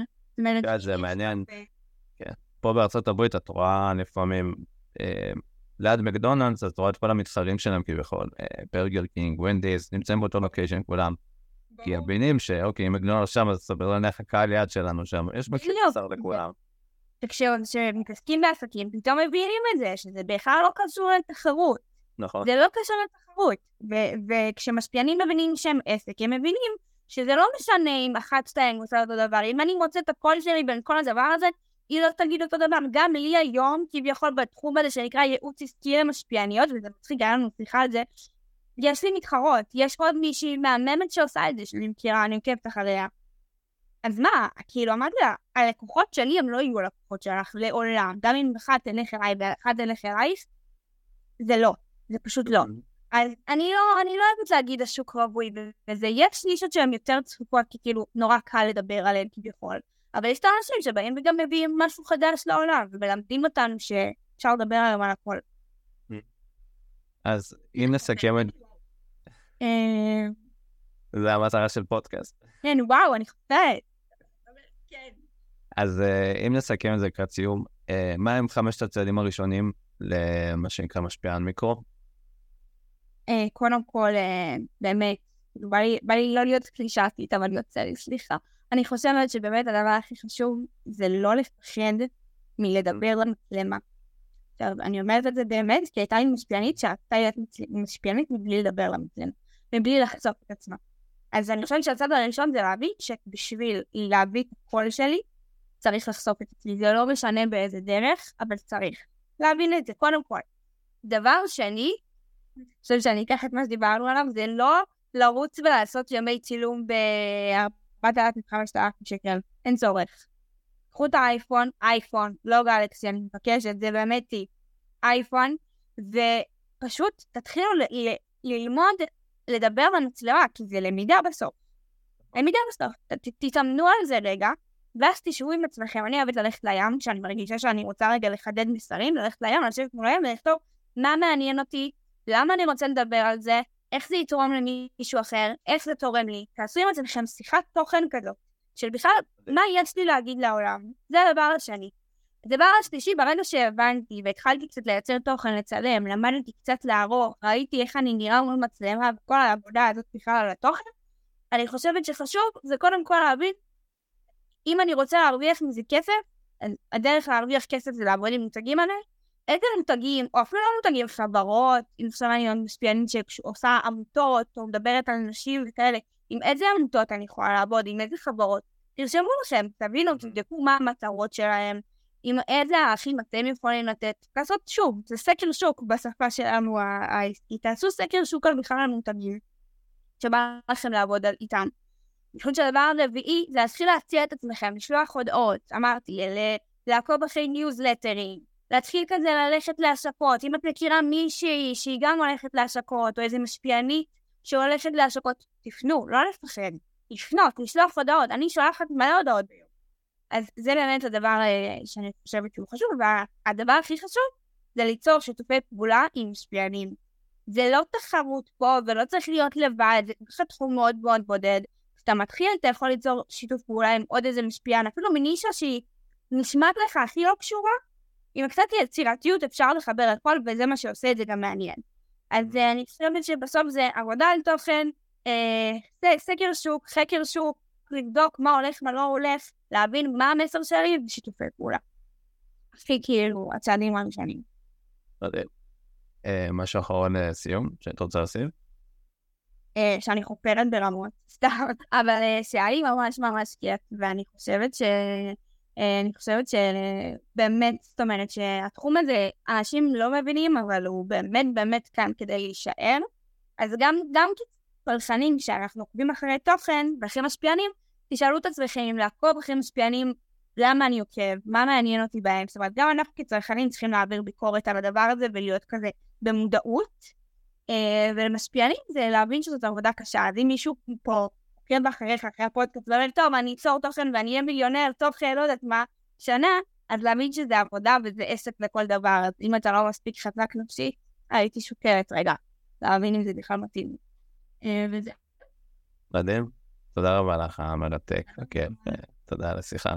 זה מעניין. כן. פה בארצות הברית את רואה לפעמים אה, ליד מקדונלדס, אתה רואה את כל המתחרים שלהם כביכול, ברגר קינג, Wendy's, נמצאים באותו לוקיישן כולם. כי מבינים שאוקיי, אם מקדונלדס שם, אז סביר להניח הקהל יעד שלנו שם, יש מחיר קצר לכולם. וכשמתעסקים בעסקים, פתאום מבינים את זה, שזה בכלל לא קשור לתחרות. נכון. זה לא קשור לתחרות. וכשמשפיענים מבינים שהם עסק, הם מבינים שזה לא משנה אם אחת שתיים עושה אותו דבר. אם אני מוצא את הקול שלי בין כל הדבר הזה, היא לא תגיד אותו דבר. גם לי היום, כביכול בתחום הזה שנקרא ייעוץ עסקי למשפיעניות, וזה מצחיק, היה לנו שיחה על זה, יש לי מתחרות, יש עוד מישהי מהממת שעושה את זה, שאני מכירה, אני עוקבת אחריה. אז מה, כאילו אמרתי לה, הלקוחות שלי הם לא יהיו הלקוחות שלך לעולם, גם אם אחת תלך אליי ואחת תלך אלייך, זה לא, זה פשוט לא. אז אני לא, אני לא אוהבת להגיד השוק רווי וזה, יש נישות שהן יותר צפופות, כי כאילו נורא קל לדבר עליהן כביכול. אבל יש את האנשים שבאים וגם מביאים משהו חדש לעולם, ומלמדים אותנו שאפשר לדבר עליהם על הכל. אז אם נסכם את... אה, זה המטרה של פודקאסט. כן, וואו, אני חושבת. אז אה, אם נסכם את זה לקראת סיום, אה, מה הם חמשת הצעדים הראשונים למה שנקרא משפיען מיקרו? קודם כל, באמת, בא לי לא להיות קלישתית, אבל יוצא לי, סליחה. אני חושבת שבאמת הדבר הכי חשוב זה לא לפחד מלדבר למצלמה. עכשיו, אני אומרת את זה באמת, כי הייתה לי משפיענית שהייתה להיות משפיענית מבלי לדבר למצלמה, מבלי לחשוף את עצמה. אז אני חושבת שהצד הראשון זה להבין שבשביל להביא את הקול שלי, צריך לחשוף את עצמי. זה לא משנה באיזה דרך, אבל צריך. להבין את זה, קודם כל. דבר שני, אני חושבת שאני אקח את מה שדיברנו עליו, זה לא לרוץ ולעשות ימי צילום ב-4,000-5,000 שקל. אין צורך. קחו את האייפון, אייפון, לא גלקסי, אני מבקשת, זה באמת טיפ. אייפון, ופשוט תתחילו ל- ל- ללמוד לדבר במצלמה, כי זה למידה בסוף. למידה בסוף. ת- תתאמנו על זה רגע, ואז תשבו עם עצמכם. אני אוהבת ללכת לים, כשאני מרגישה שאני רוצה רגע לחדד מסרים, ללכת לים, לשבת מול הים ולכתוב מה מעניין אותי, למה אני רוצה לדבר על זה, איך זה יתרום למישהו אחר, איך זה תורם לי. תעשו עם עצמכם שיחת תוכן כזו, של בכלל, מה יש לי להגיד לעולם. זה הדבר השני. הדבר השלישי, ברגע שהבנתי והתחלתי קצת לייצר תוכן, לצלם, למדתי קצת לערוך, ראיתי איך אני נראה מול מצלמה וכל העבודה הזאת בכלל על התוכן, אני חושבת שחשוב זה קודם כל להבין, אם אני רוצה להרוויח מזה כסף, הדרך להרוויח כסף זה לעבוד עם מותגים האלה, איזה מותגים, או אפילו לא מותגים, חברות, אם עכשיו אני משפיענית שעושה עמותות, או מדברת על נשים וכאלה, עם איזה עמותות אני יכולה לעבוד, עם איזה חברות, תרשמו לכם, תבינו, תבדקו מה המטרות שלהם, עם איזה ערכים אתם יכולים לתת, לעשות שוב, זה סקר שוק בשפה שלנו העסקית, תעשו סקר שוק על בכלל המותגים, שבא לכם לעבוד איתם. אני חושבת שהדבר הרביעי זה להתחיל להציע את עצמכם, לשלוח הודעות, אמרתי, לעקוב אחרי ניוזלטרים, להתחיל כזה ללכת להשקות, אם את מכירה מישהי שהיא גם הולכת להשקות, או איזה משפיענית שהולכת להשקות, תפנו, לא לפחד, לפנות, לשלוח הודעות, אני שולחת מלא הודעות ביום. אז זה באמת הדבר אה, שאני חושבת שהוא חשוב, והדבר הכי חשוב זה ליצור שיתופי פעולה עם משפיענים. זה לא תחרות פה, ולא צריך להיות לבד, זה פשוט תחום מאוד מאוד בודד. כשאתה מתחיל, אתה יכול ליצור שיתוף פעולה עם עוד איזה משפיען, אפילו מנישה שהיא נשמעת לך הכי לא קשורה, עם קצת יצירתיות אפשר לחבר הכל, וזה מה שעושה את זה גם מעניין. אז uh, אני חושבת שבסוף זה עבודה על תוכן, uh, סקר שוק, חקר שוק, לבדוק מה הולך, מה לא הולך, להבין מה המסר שלי ושיתופי פעולה. הכי כאילו הצעדים הראשונים. מדהים. אה, משהו אחרון לסיום, שאת רוצה להוסיף? שאני חופרת ברמות, סתם, אבל שהיה לי ממש ממש כיף, ואני חושבת ש... אני חושבת שבאמת, זאת אומרת שהתחום הזה, אנשים לא מבינים, אבל הוא באמת באמת כאן כדי להישאר. אז גם, גם כצרכנים, כשאנחנו עוקבים אחרי תוכן ואחרי משפיענים, תשאלו את עצמכם אם לעקוב אחרי משפיענים, למה אני עוקב, מה מעניין אותי בהם. זאת אומרת, גם אנחנו כצרכנים צריכים להעביר ביקורת על הדבר הזה ולהיות כזה במודעות. ולמשפיענים זה להבין שזאת עבודה קשה. אז אם מישהו פה עוקב אחריך, אחרי הפודקאסט, ואומר, טוב, אני אצור תוכן ואני אהיה מיליונר, תוך לא יודעת מה, שנה, אז להבין שזה עבודה וזה עסק לכל דבר. אז אם אתה לא מספיק חזק נפשי, הייתי שוקלת רגע, להבין אם זה בכלל מתאים. וזה. מדהים. תודה רבה לך, מרתק. כן, תודה על השיחה.